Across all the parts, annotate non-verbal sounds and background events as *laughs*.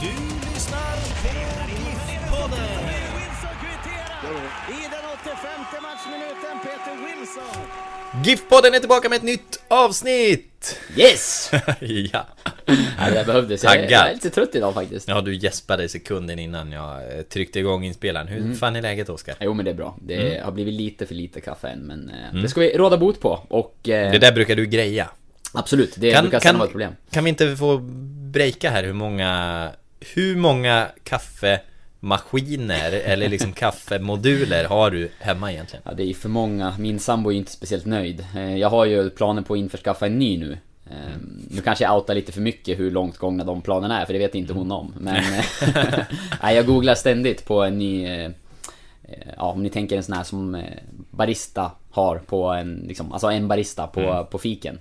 Du lyssnar på GIF-podden. I den 85 matchminuten Peter Wilson. GIF-podden är tillbaka med ett nytt avsnitt! Yes! *laughs* ja. Ja, det behövdes. Jag, jag är lite trött idag faktiskt. Ja, du gäspade sekunden innan jag eh, tryckte igång inspelaren. Hur Mm. fan är läget, Oskar? Jo men det är bra. Det Mm. har blivit lite för lite kaffe än men eh, det ska vi råda bot på och... Eh, Det där brukar du greja. Absolut, det Kan- brukar kan- sällan vara ett problem. Kan vi inte få breaka här hur många... Hur många kaffemaskiner *laughs* eller liksom kaffemoduler har du hemma egentligen? Ja, det är för många. Min sambo är inte speciellt nöjd. Eh, Jag har ju planer på att införskaffa en ny nu. Eh, Nu kanske jag outar lite för mycket hur långt gångna de planerna är, för det vet inte hon om. Men... *laughs* eh, *laughs* Nej, jag googlar ständigt på en ny... eh, Ja, om ni tänker en sån här som barista har på en, liksom, alltså en barista på, Mm. på fiken.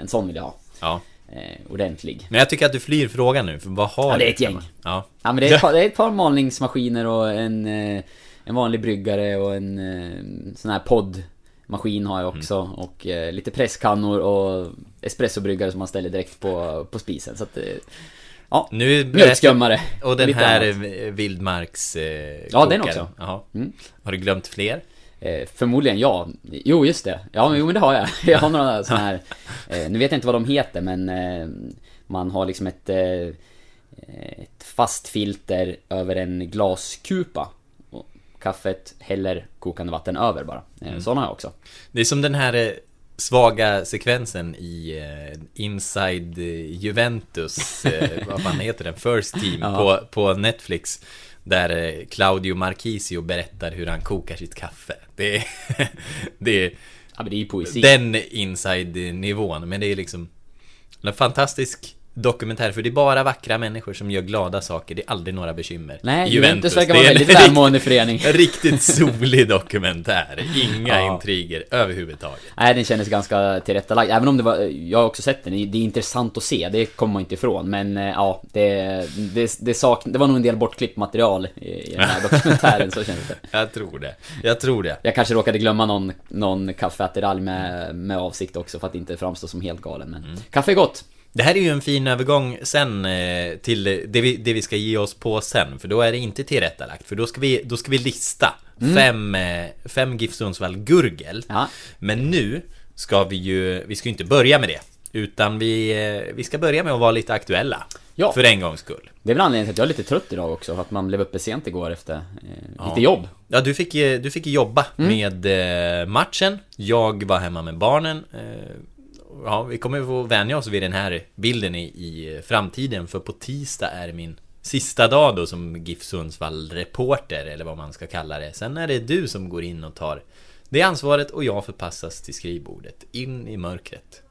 En sån vill jag ha. Ja. Eh, Ordentlig. Men jag tycker att du flyr frågan nu, för vad har Ja, det är ett gäng. Ja. Ja men det är, ett *laughs* par, det är ett par malningsmaskiner och en, eh, en vanlig bryggare och en eh, sån här poddmaskin har jag också Mm. och eh, lite presskannor och espressobryggare som man ställer direkt på, på spisen så att eh, Ja, Nu mjölkskummare Och den här annat. vildmarks... Eh, Ja, den också. Mm. Har du glömt fler? Eh, förmodligen ja. Jo just det. Ja men, jo, men det har jag. *laughs* Jag har några såna här... Eh, nu vet jag inte vad de heter men eh, man har liksom ett... Eh, ett fast filter över en glaskupa. Och kaffet häller kokande vatten över bara. Eh, Mm. Såna har jag också. Det är som den här eh, svaga sekvensen i Inside Juventus, vad fan heter den? First Team *laughs* Ja. på, på Netflix. Där eh, Claudio Marchisio berättar hur han kokar sitt kaffe. Det är, *laughs* det är, ja, men det är poesi. den inside-nivån. Men det är liksom en fantastisk dokumentär. För det är bara vackra människor som gör glada saker. Det är aldrig några bekymmer. Nej, Juventus verkar vara en väldigt *laughs* välmående förening. En *laughs* riktigt solig dokumentär. Inga Ja. intriger överhuvudtaget. Nej, den kändes ganska tillrättalagd. Även om det var, jag har också sett den, det är intressant att se, det kommer man inte ifrån. Men eh, ja, det, det, det, sak, det var nog en del bortklippt material i, i den här *laughs* dokumentären, så kändes det. Jag tror det. Jag tror det. Jag kanske råkade glömma någon, någon kaffeattiralj med, med avsikt också för att inte framstå som helt galen. Men Mm. kaffe är gott! Det här är ju en fin övergång sen eh, till det vi, det vi ska ge oss på sen. För då är det inte tillrättalagt. För då ska vi, då ska vi lista Mm. fem, eh, fem GIF Sundsvall Gurgel. Ja. Men nu ska vi ju, vi ska ju inte börja med det. Utan vi, eh, vi ska börja med att vara lite aktuella. Ja. För en gångs skull. Det är väl anledningen till att jag är lite trött idag också, att man blev uppe sent igår efter eh, Ja. lite jobb. Ja, du fick, du fick jobba Mm. med eh, matchen. Jag var hemma med barnen. Eh, ja, vi kommer få vänja oss vid den här bilden i, i framtiden. För på tisdag är min sista dag då som GIF Sundsvall-reporter, eller vad man ska kalla det. Sen är det du som går in och tar det ansvaret och jag förpassas till skrivbordet, in i mörkret.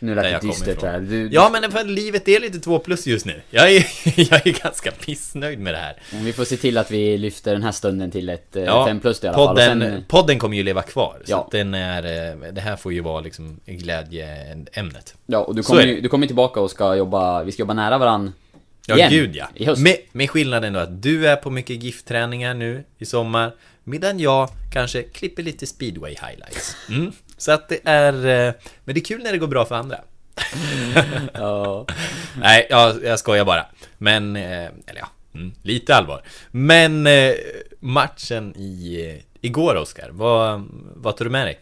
Nu lät det dystert här. Du, Ja, men för livet är lite 2 plus just nu. Jag är, *laughs* jag är ganska pissnöjd med det här. Vi får se till att vi lyfter den här stunden till ett 5 Ja, plus i alla podden, fall. Sen, podden kommer ju leva kvar. Så Ja. att den är, eh, det här får ju vara liksom glädjeämnet. ja, och du Så kommer, ju- du kommer tillbaka och ska jobba, vi ska jobba nära varann Ja, igen, gud ja. Med, med skillnaden då att du är på mycket giftträningar nu i sommar. Medan jag kanske klipper lite speedway highlights. Mm. Så att det är... eh, Men det är kul när det går bra för andra. *laughs* Ja. Nej, jag, jag skojar bara. Men, eh, eller ja, mm, lite allvar. Men eh, matchen i, eh, igår Oskar, vad, vad tog du med dig?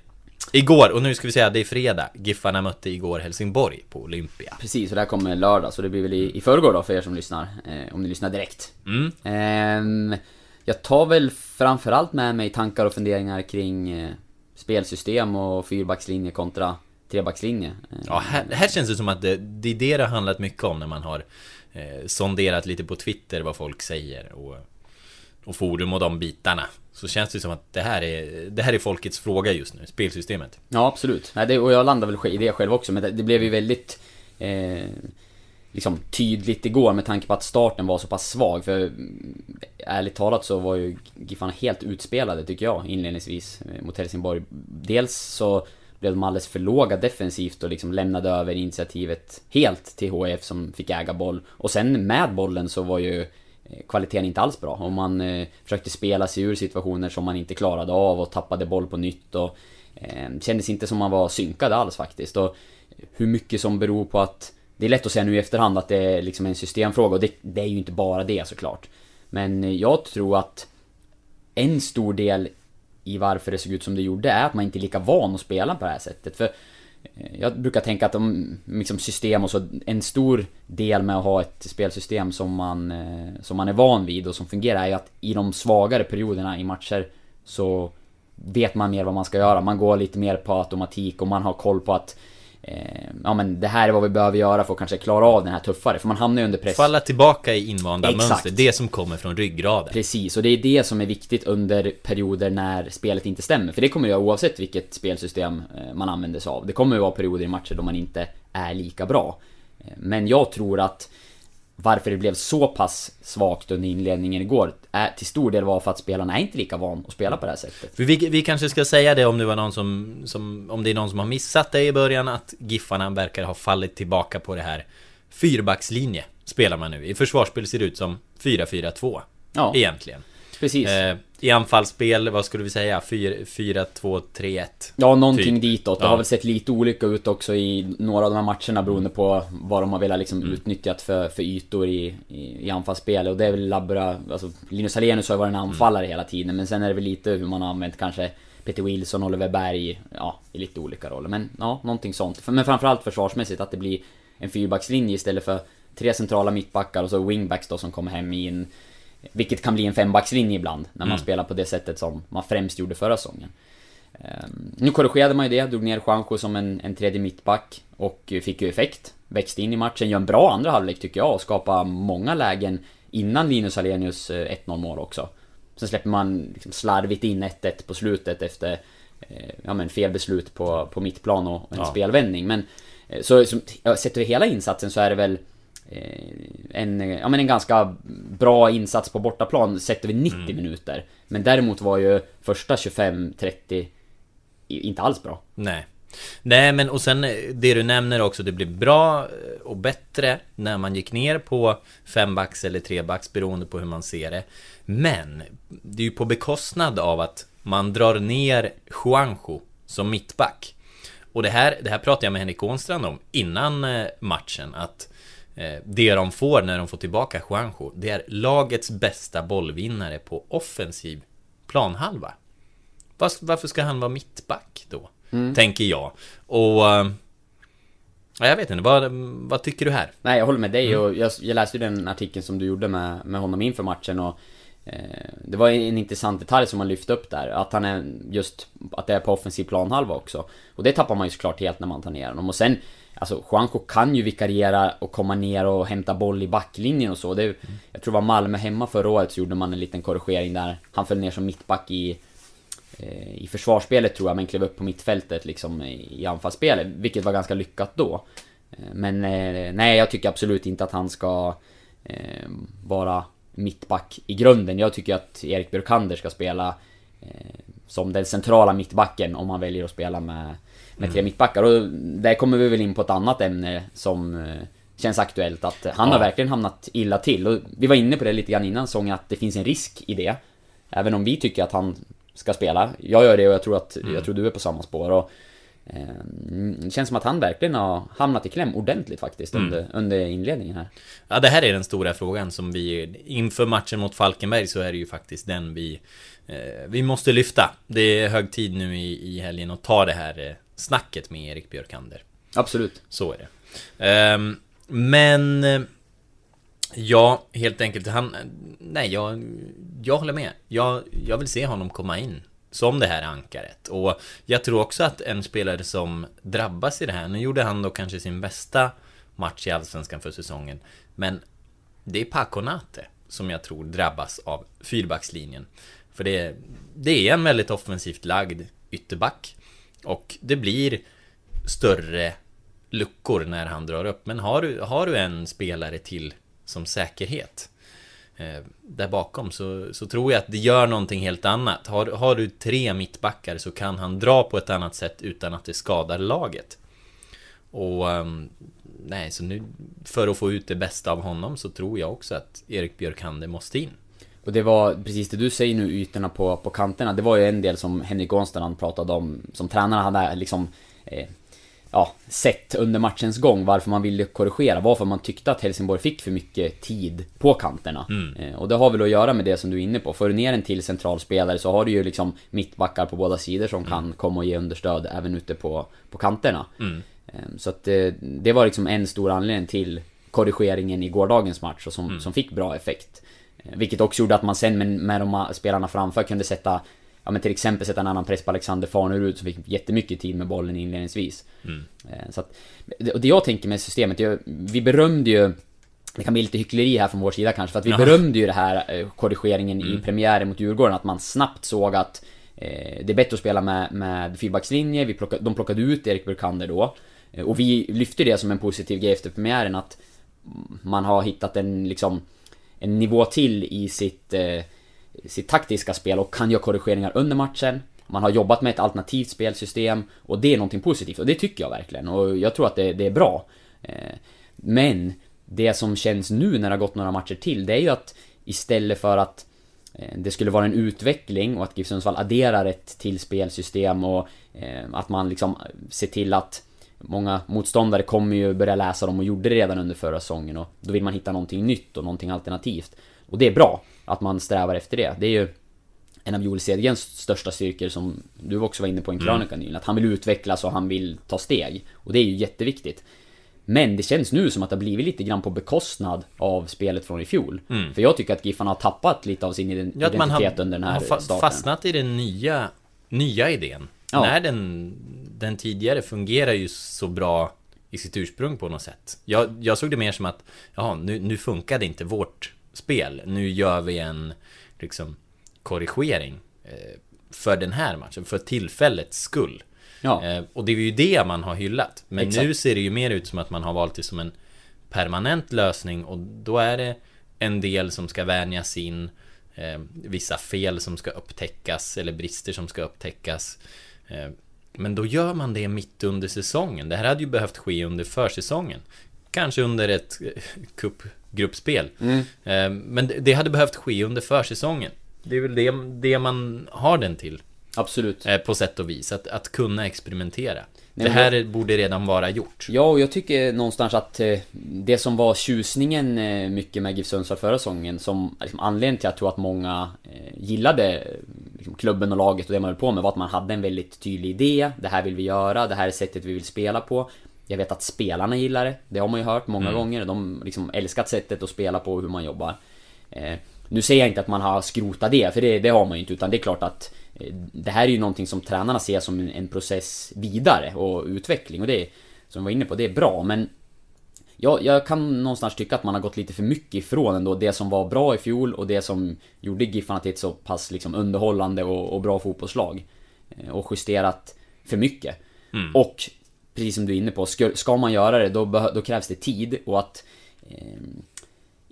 Igår, och nu ska vi säga att det är fredag. Giffarna mötte igår Helsingborg på Olympia. Precis, och det här kommer lördag, så det blir väl i, i förrgår då för er som lyssnar. Eh, om ni lyssnar direkt. Mm. Ehm, jag tar väl framförallt med mig tankar och funderingar kring eh, spelsystem och fyrbackslinje kontra trebackslinje. Eh, Ja, här, här känns det som att det, det är det det har handlat mycket om när man har eh, sonderat lite på Twitter vad folk säger och, och forum och de bitarna. Så känns det som att det här är, det här är folkets fråga just nu, spelsystemet. Ja, absolut. Nej, det, och jag landar väl i det själv också, men det, det blev ju väldigt eh, liksom tydligt igår med tanke på att starten var så pass svag. För mm, ärligt talat så var ju Giffarna helt utspelade tycker jag inledningsvis eh, mot Helsingborg. Dels så blev de alldeles för låga defensivt och liksom lämnade över initiativet helt till HF som fick äga boll. Och sen med bollen så var ju eh, kvaliteten inte alls bra. Och man eh, försökte spela sig ur situationer som man inte klarade av och tappade boll på nytt och eh, kändes inte som man var synkad alls faktiskt. Och hur mycket som beror på att det är lätt att säga nu i efterhand att det är liksom en systemfråga och det, det är ju inte bara det såklart. Men jag tror att en stor del i varför det såg ut som det gjorde är att man inte är lika van att spela på det här sättet. För eh, jag brukar tänka att om liksom system och så, en stor del med att ha ett spelsystem som man, eh, som man är van vid och som fungerar är ju att i de svagare perioderna i matcher så vet man mer vad man ska göra. Man går lite mer på automatik och man har koll på att eh, ja men det här är vad vi behöver göra för att kanske klara av den här tuffare. För man hamnar ju under press. Falla tillbaka i invanda Exakt. mönster, det som kommer från ryggraden. Precis, och det är det som är viktigt under perioder när spelet inte stämmer. För det kommer ju vara oavsett vilket spelsystem eh, man använder sig av. Det kommer ju vara perioder i matcher då man inte är lika bra. Eh, Men jag tror att varför det blev så pass svagt under inledningen igår är till stor del var för att spelarna är inte lika van att spela på det här sättet. Vi, vi kanske ska säga det om det var någon som, som Om det är någon som har missat det i början Att Giffarna verkar ha fallit tillbaka på det här Fyrbackslinje Spelar man nu I försvarsspel ser det ut som 4-4-2 Ja. Egentligen Precis. eh, I anfallsspel, vad skulle vi säga? 4-2-3-1 Ja, någonting Typ. ditåt. Det Ja. har väl sett lite olika ut också i några av de här matcherna beroende på vad de har velat liksom Mm. utnyttjat för, för ytor i, i, i anfallsspel. Och det är väl Labra, alltså Linus Hallenius har ju varit en anfallare Mm. hela tiden. Men sen är det väl lite hur man har använt kanske Peter Wilson, Oliver Berg, ja, i lite olika roller. Men ja, någonting sånt. Men framförallt försvarsmässigt, att det blir en fyrbackslinje istället för tre centrala mittbackar och så wingbacks då som kommer hem i en... Vilket kan bli en fembackslinje ibland, när man Mm. spelar på det sättet som man främst gjorde förra säsongen. Ehm, Nu korrigerade man ju det, drog ner Juanjo som en, en tredje mittback och fick ju effekt. Växte in i matchen, gör en bra andra halvlek tycker jag och skapar många lägen innan Linus Alenius 1-0 mål också. Sen släpper man liksom slarvigt in 1-1 på slutet efter eh, ja, men fel beslut på, på mittplan och en Ja. spelvändning. Men eh, så, så sett över hela insatsen så är det väl eh, en, eh, ja, men en ganska bra insats på bortaplan sett över 90 Mm. minuter. Men däremot var ju första 25-30 i- inte alls bra. Nej Nej men och sen eh, det du nämner också Det blev bra eh, och bättre När man gick ner på fembacks eller trebacks Beroende på hur man ser det Men Det är ju på bekostnad av att Man drar ner Juanjo Som mittback Och det här, det här pratade jag med Henrik Ånstrand om Innan matchen Att Det de får när de får tillbaka Juanjo Det är lagets bästa bollvinnare på offensiv planhalva Varför ska han vara mittback då? Tänker jag. Och... eh, Ja, jag vet inte, vad, vad tycker du här? Nej, jag håller med dig Mm. och jag, jag läste ju den artikeln som du gjorde med, med honom inför matchen och eh, Det var en intressant detalj som man lyfte upp där, att han är just, att det är på offensiv planhalva också. Och det tappar man ju såklart helt när man tar ner honom. Och sen, alltså Juanjo kan ju vikariera och komma ner och hämta boll i backlinjen och så. Det, Jag tror det var Malmö hemma förra året så gjorde man en liten korrigering där. Han föll ner som mittback i eh, i försvarsspelet tror jag, men klev upp på mittfältet liksom i anfallsspelet, vilket var ganska lyckat då. Eh, men eh, nej, jag tycker absolut inte att han ska eh, vara mittback i grunden. Jag tycker att Erik Björkander ska spela eh, som den centrala mittbacken om han väljer att spela med, med tre mittbackar. Och där kommer vi väl in på ett annat ämne som eh, känns aktuellt. Att han har Ja. verkligen hamnat illa till. Och vi var inne på det lite grann innan säsongen, att det finns en risk i det. Även om vi tycker att han ska spela. Jag gör det och jag tror att, jag tror du är på samma spår. Och Eh, Det känns som att han verkligen har hamnat i kläm ordentligt faktiskt under, under inledningen här. Ja, det här är den stora frågan som vi inför matchen mot Falkenberg så är det ju faktiskt den vi eh, Vi måste lyfta. Det är hög tid nu i, i helgen att ta det här eh, snacket med Erik Björkander. Absolut. Så är det. Ehm, men Ja, helt enkelt. Han, nej, jag, jag håller med. Jag, jag vill se honom komma in som det här ankaret. Och jag tror också att en spelare som drabbas i det här, nu gjorde han då kanske sin bästa match i Allsvenskan för säsongen. Men det är Paconate som jag tror drabbas av fyrbackslinjen. För det, det är en väldigt offensivt lagd ytterback. Och det blir större luckor när han drar upp. Men har du, har du en spelare till som säkerhet eh, där bakom så, så tror jag att det gör någonting helt annat. Har, har du tre mittbackar så kan han dra på ett annat sätt utan att det skadar laget. Och ehm, nej, så nu för att få ut det bästa av honom så tror jag också att Erik Björkander måste in. Och det var precis det du säger nu, ytorna på, på kanterna. Det var ju en del som Henrik Ånstrand pratade om, som tränarna hade liksom eh, ja, sett under matchens gång varför man ville korrigera, varför man tyckte att Helsingborg fick för mycket tid på kanterna. Eh, och det har väl att göra med det som du är inne på. Får du ner en till centralspelare så har du ju liksom mittbackar på båda sidor som kan komma och ge understöd även ute på, på kanterna. Eh, så att det, det var liksom en stor anledning till korrigeringen i gårdagens match och som, som fick bra effekt. Vilket också gjorde att man sen med, med de spelarna framför kunde sätta Ja men till exempel sätta en annan press på Alexander Farnerud som fick jättemycket tid med bollen inledningsvis. Eh, Så att, och det jag tänker med systemet, jag, vi berömde ju det kan bli lite hyckleri här från vår sida kanske, för att vi Ja. berömde ju det här eh, korrigeringen i premiären mot Djurgården, att man snabbt såg att eh, det är bättre att spela med, med fyrbackslinje, vi plockade, de plockade ut Erik Burkander då. Eh, och vi lyfte det som en positiv grej efter premiären, att man har hittat en liksom en nivå till i sitt, eh, sitt taktiska spel och kan göra korrigeringar under matchen. Man har jobbat med ett alternativt spelsystem och det är någonting positivt och det tycker jag verkligen och jag tror att det, det är bra. Eh, men det som känns nu när det har gått några matcher till det är ju att istället för att eh, det skulle vara en utveckling och att GIF Sundsvall adderar ett till spelsystem och eh, att man liksom ser till att Många motståndare kommer ju börja läsa dem och gjorde det redan under förra säsongen och då vill man hitta någonting nytt och någonting alternativt. Och det är bra att man strävar efter det. Det är ju en av Joel Cedergrens största styrkor som du också var inne på i en krönika nyligen. Att han vill utvecklas och han vill ta steg. Och det är ju jätteviktigt. Men det känns nu som att det har blivit lite grann på bekostnad av spelet från i fjol. För jag tycker att Giffarna har tappat lite av sin ident- Ja, att man har, identitet under den här har fa- starten. fastnat i den nya, nya idén. Ja. När den, den tidigare fungerar ju så bra i sitt ursprung på något sätt. Jag, jag såg det mer som att, jaha, nu, nu funkade inte vårt spel. Nu gör vi en, liksom, korrigering. Eh, för den här matchen, för tillfällets skull. Ja. Eh, och det är ju det man har hyllat. Men Exakt. nu ser det ju mer ut som att man har valt det som en permanent lösning och då är det en del som ska vänjas in eh, Vissa fel som ska upptäckas eller brister som ska upptäckas Men då gör man det mitt under säsongen. Det här hade ju behövt ske under försäsongen. Kanske under ett eh, cupgruppspel. Eh, Men det- det hade behövt ske under försäsongen. Det är väl det, det man har den till Absolut. eh, På sätt och vis, att, att kunna experimentera Nej, Det här borde redan vara gjort Ja, och jag tycker någonstans att eh, det som var tjusningen eh, mycket med GIF Sundsvall förra säsongen, som liksom, anledningen till att jag tror att många eh, gillade liksom, klubben och laget och det man höll på med, var att man hade en väldigt tydlig idé. Det här vill vi göra, det här är sättet vi vill spela på. Jag vet att spelarna gillar det, det har man ju hört många gånger. De liksom älskat sättet att spela på och hur man jobbar. Eh, nu säger jag inte att man har skrotat det, för det, det har man ju inte, utan det är klart att det här är ju någonting som tränarna ser som en, process vidare och utveckling och det är, som vi var inne på, det är bra men jag, jag kan någonstans tycka att man har gått lite för mycket ifrån ändå det som var bra i fjol och det som gjorde Giffarna till ett så pass liksom underhållande och, och bra fotbollslag. Eh, Och justerat för mycket. Och precis som du är inne på, ska, ska man göra det då, då krävs det tid och att eh,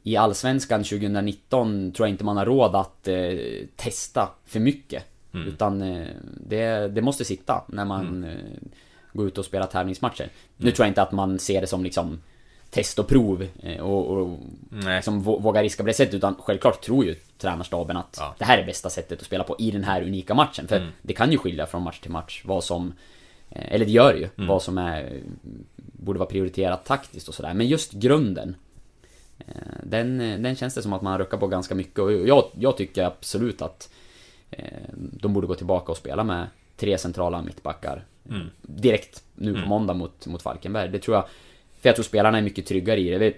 i Allsvenskan 2019 tror jag inte man har råd att eh, testa för mycket. Utan eh, det, det måste sitta när man eh, går ut och spelar tävlingsmatcher. Nu tror jag inte att man ser det som liksom test och prov eh, och, och liksom vå- våga riska på det sättet utan självklart tror ju tränarstaben att Ja. det här är bästa sättet att spela på i den här unika matchen. För det kan ju skilja från match till match vad som eller det gör ju, vad som är borde vara prioriterat taktiskt och sådär. Men just grunden. Den, den känns det som att man ruckar på ganska mycket och jag, jag tycker absolut att de borde gå tillbaka och spela med tre centrala mittbackar. Mm. Direkt nu på måndag mot, mot Falkenberg. Det tror jag... För jag tror spelarna är mycket tryggare i det.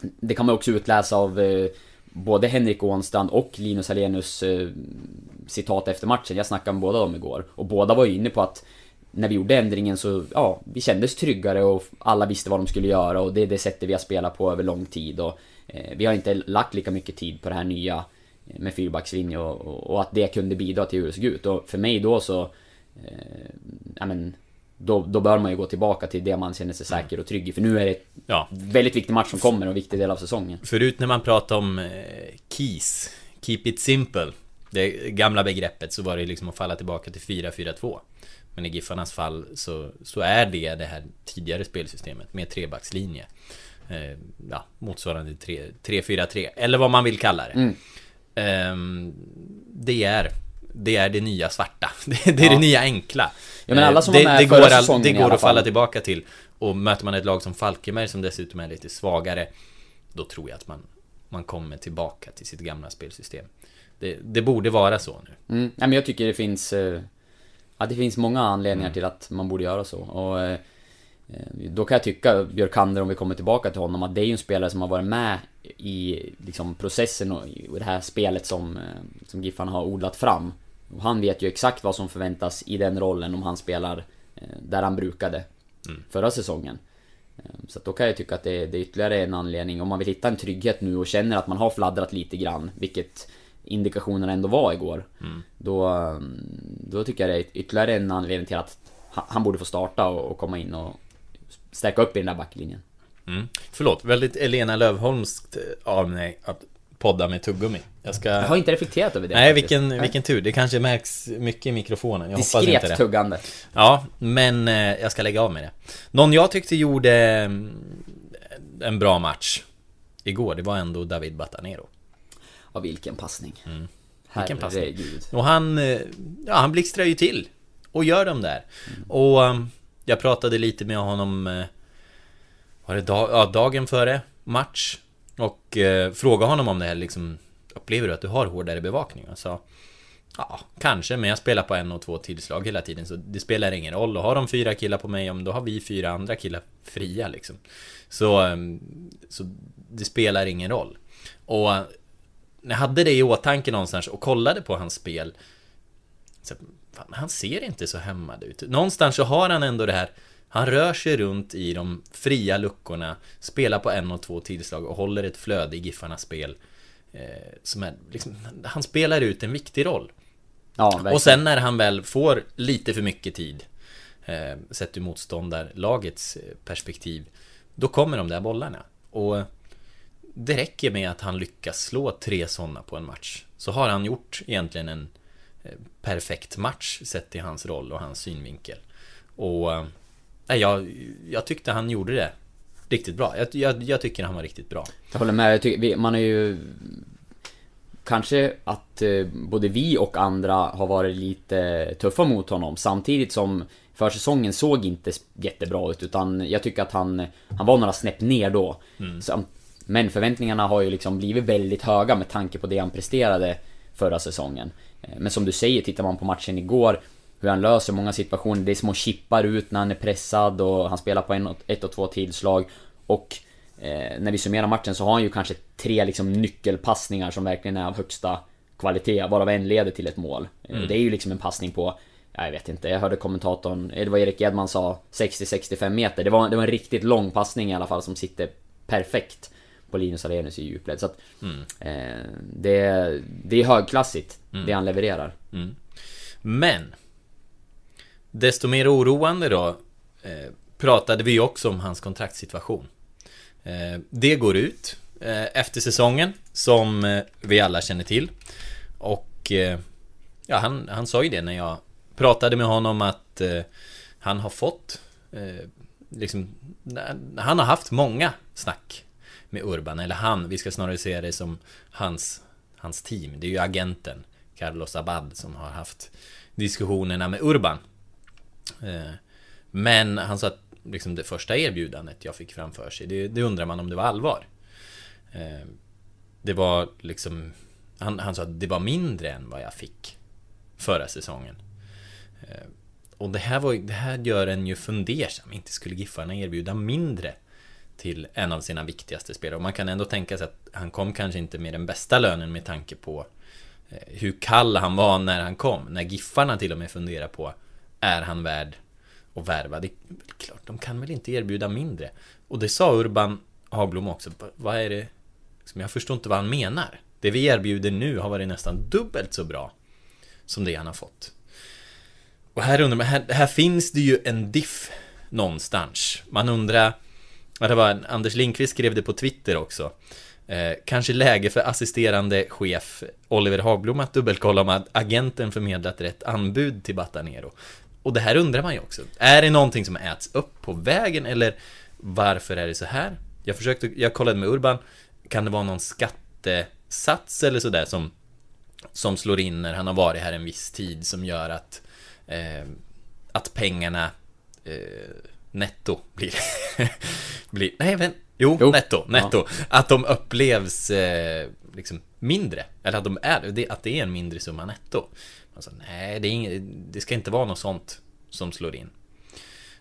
Det kan man också utläsa av eh, både Henrik Ånstrand och Linus Alenius eh, citat efter matchen. Jag snackade med båda dem igår. Och båda var ju inne på att när vi gjorde ändringen så, ja, vi kändes tryggare och alla visste vad de skulle göra och det är det sättet vi har spelat på över lång tid och eh, vi har inte lagt lika mycket tid på det här nya eh, med fyrbackslinje och, och, och att det kunde bidra till hur det såg ut. Och för mig då så, eh, ja men, då, då bör man ju gå tillbaka till det man känner sig säker och trygg i. För nu är det Ja. väldigt viktig match som kommer och en viktig del av säsongen. Förut när man pratade om eh, KEYS, Keep It Simple, det gamla begreppet, så var det liksom att falla tillbaka till 4-4-2. Men i Giffarnas fall så, så är det det här tidigare spelsystemet med trebackslinje. Eh, ja, motsvarande tre- 3-4-3, eller vad man vill kalla det. Ehm, det är det är det nya svarta. *laughs* Det, det är det nya enkla. Ja, men alla som Eh, var det, med det förra går, säsongen det i går att falla fall. tillbaka till. Och möter man ett lag som Falkenberg som dessutom är lite svagare Då tror jag att man, man kommer tillbaka till sitt gamla spelsystem Det, det borde vara så nu Mm. Ja, men jag tycker det finns... eh, Ja, det finns många anledningar Mm. till att man borde göra så. Och, eh, då kan jag tycka, Björkander, om vi kommer tillbaka till honom, att det är ju en spelare som har varit med i liksom, processen och i det här spelet som, eh, som Giffarna har odlat fram. Och han vet ju exakt vad som förväntas i den rollen om han spelar eh, där han brukade förra säsongen. Eh, Så då kan jag tycka att det, det är ytterligare en anledning. Om man vill hitta en trygghet nu och känner att man har fladdrat lite grann, vilket indikationerna ändå var igår. Då, mm, då tycker jag det är ytterligare en anledning till att han borde få starta och komma in och stärka upp i den där backlinjen. mm. Förlåt, väldigt Elena Lövholmskt av mig att podda med tuggummi Jag ska... Jag har inte reflekterat över det Nej, faktiskt. vilken, vilken tur. Det kanske märks mycket i mikrofonen. Jag hoppas inte Diskret det. tuggande. Ja, men eh, jag ska lägga av med det. Någon jag tyckte gjorde mm, en bra match igår, det var ändå David Batanero. Ja, vilken passning. Mm. Vilken passning. Herregud. Och han, eh, ja, han blixtrar ju till och gör dem där. Och um, jag pratade lite med honom, eh, var det dag, ja, dagen före match? Och eh, frågade honom om det här liksom, upplever du att du har hårdare bevakning? Och sa, ja, kanske, men jag spelar på en och två tillslag hela tiden, så det spelar ingen roll. Och har de fyra killar på mig, om då har vi fyra andra killar fria liksom. Så, ehm, så det spelar ingen roll. Och när jag hade det i åtanke någonstans och kollade på hans spel så, fan, han ser inte så hämmad ut. Någonstans så har han ändå det här Han rör sig runt i de fria luckorna Spelar på en och två tillslag och håller ett flöde i Giffarnas spel eh, Som är liksom, Han spelar ut en viktig roll Ja, verkligen. Och sen när han väl får lite för mycket tid eh, Sett ur motståndarlagets eh, perspektiv Då kommer de där bollarna Och det räcker med att han lyckas slå tre sådana på en match Så har han gjort egentligen en perfekt match sett till hans roll och hans synvinkel. Och eh, nej, jag, jag tyckte han gjorde det riktigt bra. Jag, jag, jag tycker han var riktigt bra. Jag håller med, jag tycker, man är ju... Kanske att eh, både vi och andra har varit lite tuffa mot honom. Samtidigt som försäsongen såg inte jättebra ut utan jag tycker att han, han var några snäpp ner då. Sam- men förväntningarna har ju liksom blivit väldigt höga med tanke på det han presterade förra säsongen. Eh, Men som du säger, tittar man på matchen igår hur han löser många situationer, det är små chippar ut när han är pressad och han spelar på en ett och två tillslag. Och eh, när vi summerar matchen så har han ju kanske tre liksom nyckelpassningar som verkligen är av högsta kvalitet, varav en leder till ett mål. Eh, Det är ju liksom en passning på, ja, jag vet inte, jag hörde kommentatorn, det var Erik Edman sa 60-65 meter. Det var, det var en riktigt lång passning i alla fall som sitter perfekt på Linus Alenius i djupled. Så att, eh, det, det är högklassigt, det han levererar. Men Desto mer oroande då eh, Pratade vi också om hans kontraktssituation eh, Det går ut eh, Efter säsongen Som eh, vi alla känner till Och eh, Ja han, han sa ju det när jag Pratade med honom att Han har fått Liksom Han har haft många snack med Urban, eller han, vi ska snarare se det som Hans Hans team, det är ju agenten Carlos Abad som har haft diskussionerna med Urban. Eh, men han sa att liksom det första erbjudandet jag fick framför sig, det, det undrar man om det var allvar. Eh, det var liksom, han, han sa att det var mindre än vad jag fick förra säsongen. Eh, och det här, var, det här gör en ju fundersam. Inte skulle Giffarna erbjuda mindre till en av sina viktigaste spelare. Och man kan ändå tänka sig att han kom kanske inte med den bästa lönen med tanke på eh, hur kall han var när han kom. När Giffarna till och med funderar på är han värd att värva? Det är klart, de kan väl inte erbjuda mindre. Och det sa Urban Hagblom också. Vad är det? Jag förstår inte vad han menar. Det vi erbjuder nu har varit nästan dubbelt så bra som det han har fått. Och här undrar man, här, här finns det ju en diff någonstans. Man undrar, ja, det var Anders Lindqvist skrev det på Twitter också. Eh, kanske läge för assisterande chef Oliver Hagblom att dubbelkolla om att agenten förmedlat rätt anbud till Batanero. Och det här undrar man ju också. Är det någonting som äts upp på vägen eller varför är det så här? Jag försökte, jag kollade med Urban. Kan det vara någon skattesats eller sådär som som slår in när han har varit här en viss tid som gör att eh, att pengarna eh, netto blir, *laughs* blir nej men jo, jo. netto, netto, ja. att de upplevs eh, liksom mindre, eller att de är, att det är en mindre summa netto. Alltså, nej, det, är inget, det ska inte vara något sånt som slår in.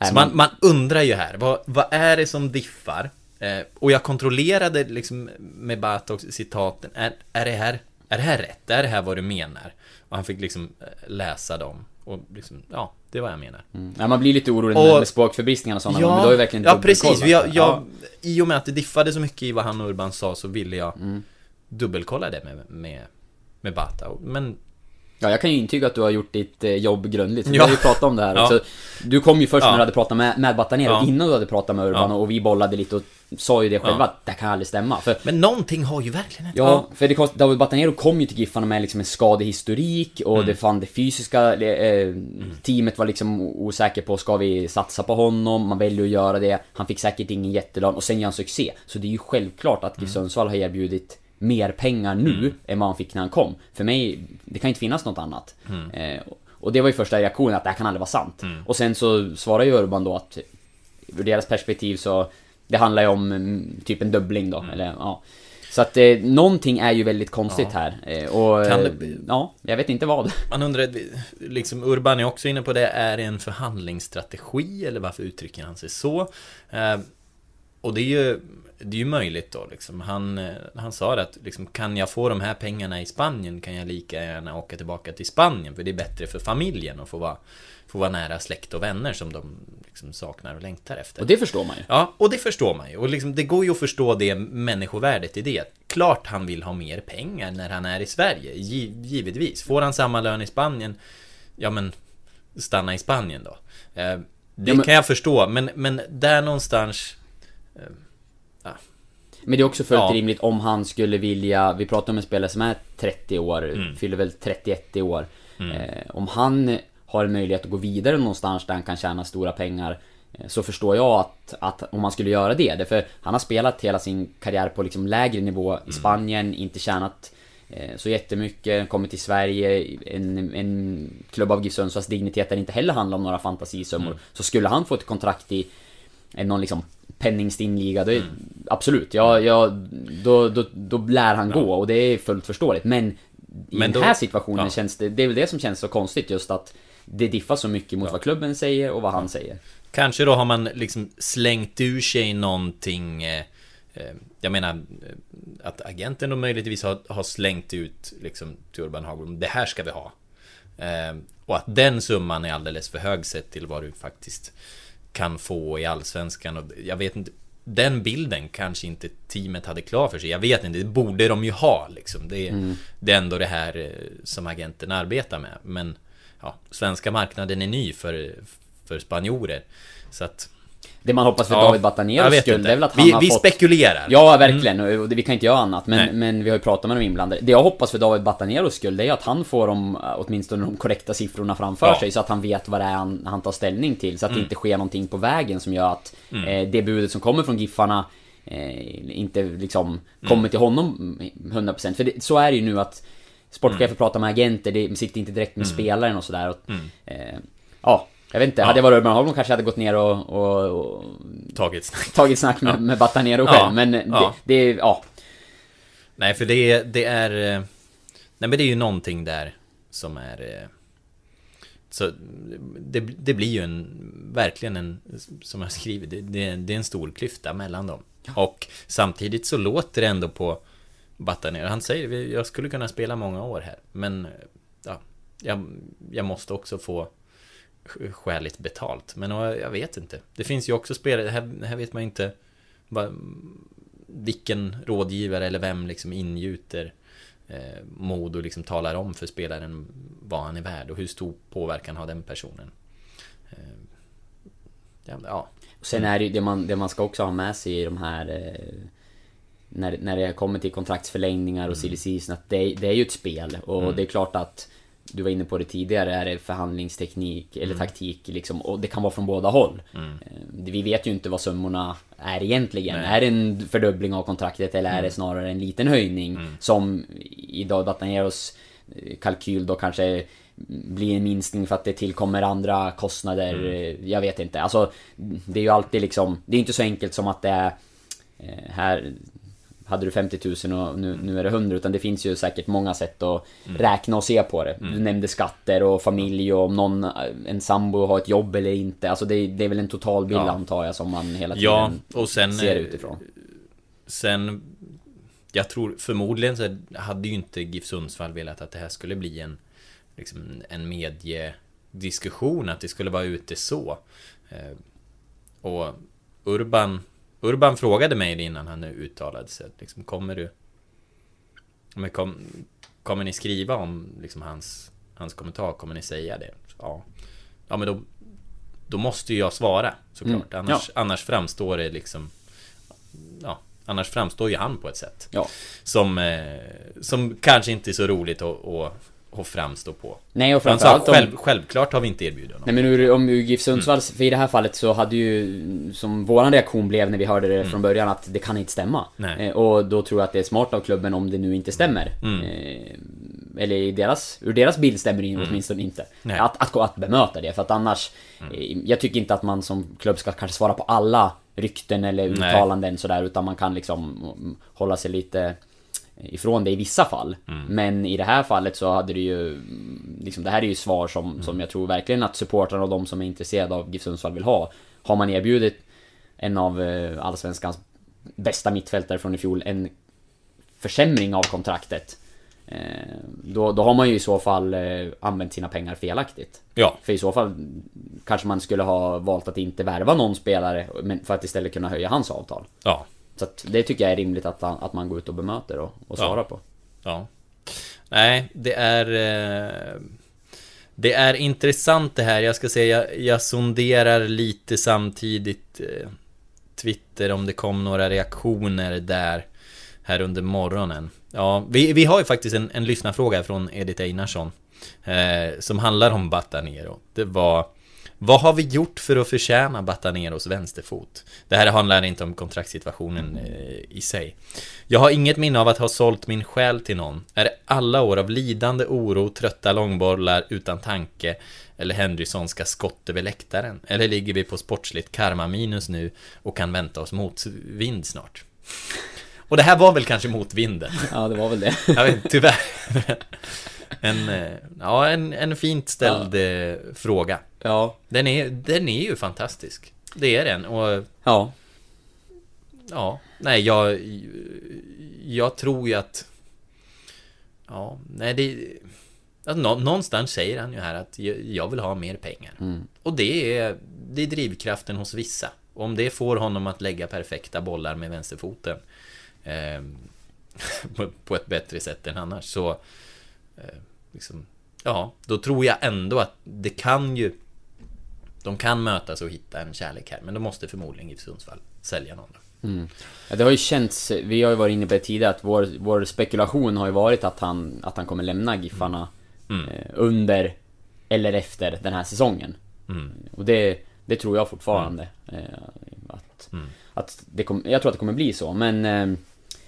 Så man, man undrar ju här, vad, vad är det som diffar? Eh, och jag kontrollerade liksom med Batox citaten, är, är det här är det här rätt? Är det här vad du menar? Och han fick liksom eh, läsa dem. Och liksom, ja, det är vad jag menar. Mm. Ja, man blir lite orolig och, med språkförbristningar och sådana ja, men du har ju verkligen Ja, precis. Jag, jag, ja. I och med att det diffade så mycket i vad han och Urban sa så ville jag mm. dubbelkolla det med, med, med Bata. Men Ja, jag kan ju intyga att du har gjort ditt eh, jobb grundligt. Vi ja. har ju pratat om det här. Ja. Så, du kom ju först ja. när du hade pratat med, med Batanero, ja. innan du hade pratat med Urban och vi bollade lite och sa ju det själva att det kan aldrig stämma. För, Men någonting har ju verkligen inte... Ja, för det kost, David Batanero kom ju till Giffarna med liksom en skadehistorik och mm. det fan det fysiska eh, teamet var liksom osäker på, ska vi satsa på honom? Man väljer att göra det. Han fick säkert ingen jättelön och sen gör han succé. Så det är ju självklart att GIF mm. Sundsvall har erbjudit mer pengar nu mm. än vad han fick när han kom. För mig, det kan inte finnas något annat. Mm. Eh, och det var ju första reaktionen att det här kan aldrig vara sant. Mm. Och sen så svarar ju Urban då att ur deras perspektiv så det handlar ju om mm, typ en dubbling då, mm. eller ja. Så att eh, någonting är ju väldigt konstigt ja. här. Eh, och kan det, ja, jag vet inte vad. Man undrar, liksom Urban är också inne på det, är det en förhandlingsstrategi eller varför uttrycker han sig så? Eh, och det är ju det är ju möjligt då liksom. Han, eh, han sa det att liksom, kan jag få de här pengarna i Spanien kan jag lika gärna åka tillbaka till Spanien för det är bättre för familjen att få vara, få vara nära släkt och vänner som de liksom saknar och längtar efter. Och det förstår man ju. Ja, och det förstår man ju. Och liksom, det går ju att förstå det människovärdet i det. Klart han vill ha mer pengar när han är i Sverige, givetvis. Får han samma lön i Spanien, ja men stanna i Spanien då. Eh, det ja, men... kan jag förstå, men, men där någonstans eh, men det är också fullt ja. rimligt om han skulle vilja, vi pratar om en spelare som är 30 år, mm. fyller väl 31 i år. Mm. Eh, om han har en möjlighet att gå vidare någonstans där han kan tjäna stora pengar eh, så förstår jag att, att om man skulle göra det, därför han har spelat hela sin karriär på liksom lägre nivå i mm. Spanien, inte tjänat eh, så jättemycket, kommit till Sverige, en, en klubb av GIF Sundsvalls dignitet där det inte heller handlar om några fantasisummor. Mm. Så skulle han få ett kontrakt i någon liksom penningstinn liga, det, mm. absolut. Ja, ja, då, då, då lär han ja. gå och det är fullt förståeligt. Men i Men den här situationen ja. känns det, det är väl det som känns så konstigt just att det diffar så mycket mot ja. vad klubben säger och vad han säger. Kanske då har man liksom slängt ur sig någonting eh, eh Jag menar eh, Att agenten då möjligtvis har, har slängt ut liksom till Urban Hagblom Det här ska vi ha eh, Och att den summan är alldeles för hög sett till vad du faktiskt kan få i Allsvenskan och jag vet inte den bilden kanske inte teamet hade klar för sig. Jag vet inte, det borde de ju ha liksom. Det är, mm. det är ändå det här eh, som agenten arbetar med. Men ja, svenska marknaden är ny för, för spanjorer. Så att det man hoppas för ja, David Bataneros skull, det är väl att han vi, har vi fått... spekulerar. Ja, verkligen. Mm. Och vi kan inte göra annat. Men, men vi har ju pratat med de inblandade. Det jag hoppas för David Bataneros skull, det är att han får de, åtminstone de korrekta siffrorna framför ja. sig. Så att han vet vad det är han, han tar ställning till. Så att mm. det inte sker någonting på vägen som gör att mm. eh, det budet som kommer från Giffarna eh, inte liksom mm. kommer till honom 100%. För det, så är det ju nu att Sportchefer mm. pratar med agenter, det sitter inte direkt med mm. spelaren och sådär. Och, mm. eh, ja, Jag vet inte, Ja. hade jag varit Urban Holm kanske jag hade gått ner och, och, och Tagit snack. tagit snack med, med Batanero Ja. själv. Men det, Ja. det, är- ja. Nej, för det, är- det är... eh, Nej, men det är ju någonting där som är... eh, Så det, det blir ju en, verkligen en, som jag skriver, det, det, det är en stor klyfta mellan dem. Och samtidigt så låter det ändå på Batanero, han säger "Vi- jag skulle kunna spela många år här, men ja, jag, jag måste också få skäligt betalt. Men jag vet inte. Det finns ju också spelare, här, här vet man inte vad, vilken rådgivare eller vem liksom ingjuter eh, mod och liksom talar om för spelaren vad han är värd och hur stor påverkan har den personen. Eh, ja. Sen är det ju det man, det man ska också ha med sig i de här eh, när, när det kommer till kontraktsförlängningar och silly season, att det, det är ju ett spel och Mm. det är klart att du var inne på det tidigare, är det förhandlingsteknik eller Mm. taktik liksom och det kan vara från båda håll. Mm. Eh, Vi vet ju inte vad summorna är egentligen. Nej. Är det en fördubbling av kontraktet eller är Mm. det snarare en liten höjning Mm. som i David Bataneros eh, kalkyl då kanske blir en minskning för att det tillkommer andra kostnader. Mm. eh, Jag vet inte. Alltså, det är ju alltid liksom... Det är inte så enkelt som att det är... Här hade du 50 000 och nu, nu är det 100 utan det finns ju säkert många sätt att Mm. räkna och se på det. Du Mm. nämnde skatter och familj och om någon, en sambo har ett jobb eller inte. Alltså det, det är väl en totalbild Ja. antar jag som man hela tiden Ja, och sen... ser eh, utifrån. Sen... Jag tror förmodligen så hade ju inte GIF Sundsvall velat att det här skulle bli en... Liksom en mediediskussion, att det skulle vara ute så. Eh, Och Urban... Urban frågade mig innan han nu uttalade sig. Liksom, kommer du... Men kom, kommer ni skriva om liksom, hans, hans kommentar? Kommer ni säga det? Ja. Ja, men då... Då måste ju jag svara såklart. Mm, Annars, annars framstår det liksom... Ja, annars framstår ju han på ett sätt. Ja. Som, eh, som kanske inte är så roligt att, att, att framstå på. Nej, och Han sa, framförallt om- själv, självklart har vi inte erbjudit honom. Nej men ur, om GIF Sundsvall, Mm. för i det här fallet så hade ju Som våran reaktion blev när vi hörde det Mm. från början att det kan inte stämma Nej. eh, Och då tror jag att det är smart av klubben om det nu inte stämmer Mm. eh, Eller i deras, ur deras bild stämmer det mm. åtminstone inte Nej. att, att, att bemöta det för att annars eh, Jag tycker inte att man som klubb ska kanske svara på alla rykten eller Nej. uttalanden sådär utan man kan liksom mm, hålla sig lite ifrån det i vissa fall. Mm. Men i det här fallet så hade det ju... mm, Liksom, det här är ju svar som, Mm. som jag tror verkligen att supportrarna och de som är intresserade av GIF Sundsvall vill ha. Har man erbjudit en av eh, Allsvenskans bästa mittfältare från i fjol en försämring av kontraktet. Eh, då, då har man ju i så fall eh, använt sina pengar felaktigt. Ja. För i så fall kanske man skulle ha valt att inte värva någon spelare men för att istället kunna höja hans avtal. Ja. Så att det tycker jag är rimligt att, han- att man går ut och bemöter och, och svarar Ja. på. Ja. Nej, det är... eh, Det är intressant det här. Jag ska säga, jag, jag sonderar lite samtidigt eh, Twitter om det kom några reaktioner där här under morgonen. Ja, vi, vi har ju faktiskt en, en lyssnarfråga från Edith Einarsson eh, som handlar om Batanero. Det var vad har vi gjort för att förtjäna Bataneros vänsterfot? Det här handlar inte om kontraktssituationen eh, i sig. Jag har inget minne av att ha sålt min själ till någon. Är det alla år av lidande oro, trötta långbollar utan tanke eller Henrysonska skott över läktaren? Eller ligger vi på sportsligt karma minus nu och kan vänta oss motvind snart? Och det här var väl kanske motvinden? Ja, det var väl det. *laughs* Jag vet, tyvärr. En, eh, ja, en, en fint ställd eh, fråga. Ja. Den är, den är ju fantastisk. Det är den. Och Ja. ja, nej, jag, jag tror ju att... Ja, nej, det... Att nå, någonstans säger han ju här att jag, vill ha mer pengar. Mm. Och det är, det är drivkraften hos vissa. Och om det får honom att lägga perfekta bollar med vänsterfoten eh, *laughs* på, på ett bättre sätt än annars så eh, liksom, Ja, då tror jag ändå att det kan ju De kan mötas och hitta en kärlek här Men då måste förmodligen GIF Sundsvall sälja någon. Mm. Ja, det har ju känts, vi har ju varit inne på det tidigare, att vår, vår spekulation har ju varit att han, att han kommer lämna Giffarna Mm. eh, under eller efter den här säsongen. Mm. Och det, det tror jag fortfarande. Eh, att, Mm. att det kom, jag tror att det kommer bli så, men eh,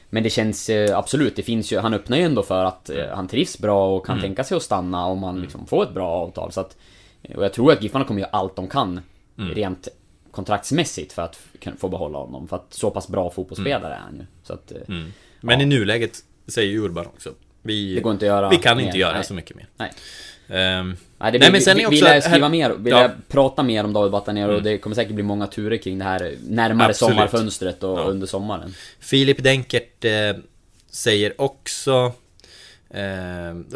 men det känns eh, absolut, det finns ju, han öppnar ju ändå för att eh, han trivs bra och kan Mm. tänka sig att stanna om han liksom får ett bra avtal. Så att Och jag tror att Giffarna kommer göra allt de kan Mm. rent kontraktsmässigt för att få behålla honom. För att så pass bra fotbollsspelare är han ju. Så att, eh, Mm. Men i nuläget säger ju Urban också. Vi, vi kan mer, inte göra nej. så mycket mer. Nej. Ehm, Nej, det nej, blir, men sen är vi, också... vill jag skriva här- mer, vill Ja. jag prata mer om David Batanero Mm. och det kommer säkert bli många turer kring det här närmare Absolut. sommarfönstret och Ja. under sommaren. Filip Denkert eh, säger också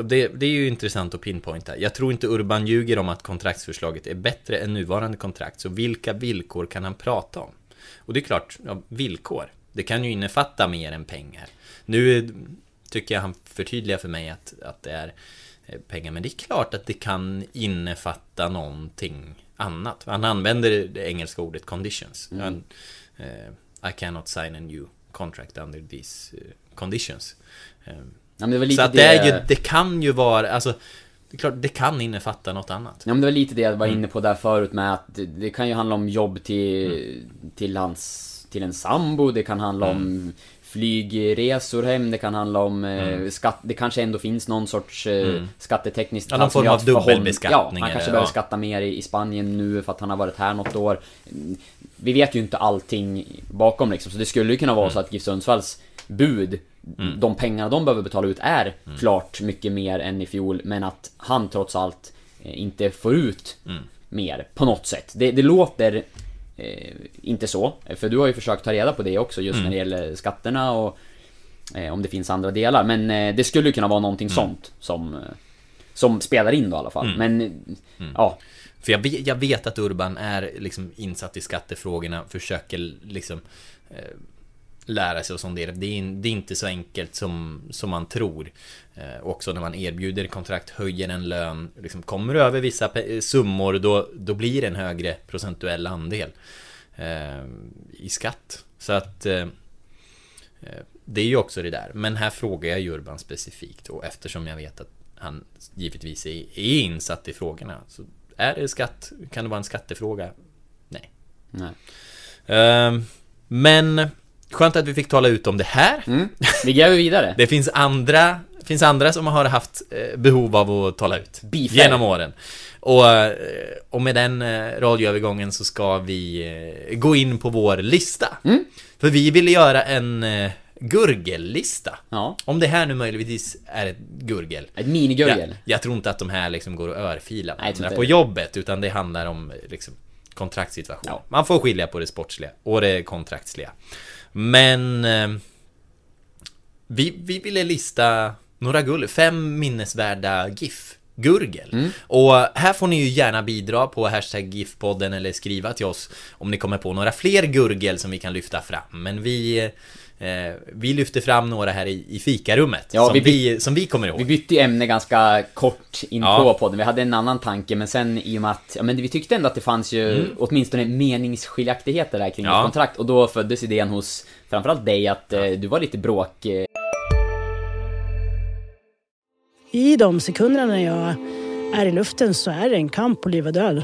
det, det är ju intressant att pinpointa. Jag tror inte Urban ljuger om att kontraktsförslaget är bättre än nuvarande kontrakt. Så vilka villkor kan han prata om? Och det är klart, ja, villkor. Det kan ju innefatta mer än pengar. Nu tycker jag han förtydligar för mig att, att det är eh, pengar. Men det är klart att det kan innefatta någonting annat. Han använder det engelska ordet conditions. Mm. Han, eh, I cannot sign a new contract under these eh, conditions. Eh, Ja, det så att det, är ju, det kan ju vara, alltså Det är klart, det kan innefatta något annat. Ja men det var lite det jag var Mm. inne på där förut med att det, det kan ju handla om jobb till, till hans, till en sambo, det kan handla Mm. om flygresor hem, det kan handla om eh, Mm. skatt, det kanske ändå finns någon sorts eh, Mm. skattetekniskt Ja, någon form av dubbelbeskattning Ja, han kanske behöver ja. skatta mer i, i Spanien nu för att han har varit här något år. Mm, Vi vet ju inte allting bakom liksom, så det skulle ju kunna vara Mm. så att GIF Sundsvalls bud, de pengarna de behöver betala ut är Mm. klart mycket mer än i fjol, men att han trots allt eh, inte får ut Mm. mer på något sätt. Det, det låter eh, inte så, för du har ju försökt ta reda på det också just Mm. när det gäller skatterna och eh, om det finns andra delar. Men eh, det skulle ju kunna vara någonting Mm. sånt som, eh, som spelar in då i alla fall. Mm. Men eh, ja, För jag vet, jag vet att Urban är liksom insatt i skattefrågorna, försöker liksom eh, lära sig och sondera. Det är, det är inte så enkelt som, som man tror. Eh, också när man erbjuder kontrakt, höjer en lön, liksom kommer över vissa summor, då, då blir det en högre procentuell andel eh, i skatt. Så att eh, eh, det är ju också det där. Men här frågar jag ju Urban specifikt och eftersom jag vet att han givetvis är, är insatt i frågorna så är det skatt? Kan det vara en skattefråga? Nej. nej. Ehm, men skönt att vi fick tala ut om det här. Mm. *laughs* Vi gräver vidare. Det finns andra, finns andra som har haft eh, behov av att tala ut Beefer. genom åren. Och, eh, och med den eh, radioövergången så ska vi gå in på vår lista. Mm. För vi ville göra en gurgellista. Ja. Om det här nu möjligtvis är ett gurgel. Ett minigurgel. Jag, jag tror inte att de här liksom går och örfilar Nej, inte på jobbet, utan det handlar om liksom, kontraktssituation. Ja. Man får skilja på det sportsliga och det kontraktsliga. Men eh, vi, vi ville lista några gull, fem minnesvärda GIF. Gurgel. Mm. Och här får ni ju gärna bidra på hashtag GIF-podden eller skriva till oss om ni kommer på några fler gurgel som vi kan lyfta fram. Men vi, vi lyfter fram några här i, i fikarummet Ja, som, vi vi, som vi kommer ihåg. Vi bytte ju ämne ganska kort in Ja. på podden. Vi hade en annan tanke, men sen i och med att, ja men vi tyckte ändå att det fanns ju Mm. åtminstone meningsskiljaktigheter där kring Ja. ett kontrakt. Och då föddes idén hos framförallt dig att eh, du var lite bråk... Eh, I de sekunderna när jag är i luften så är det en kamp på liv och död.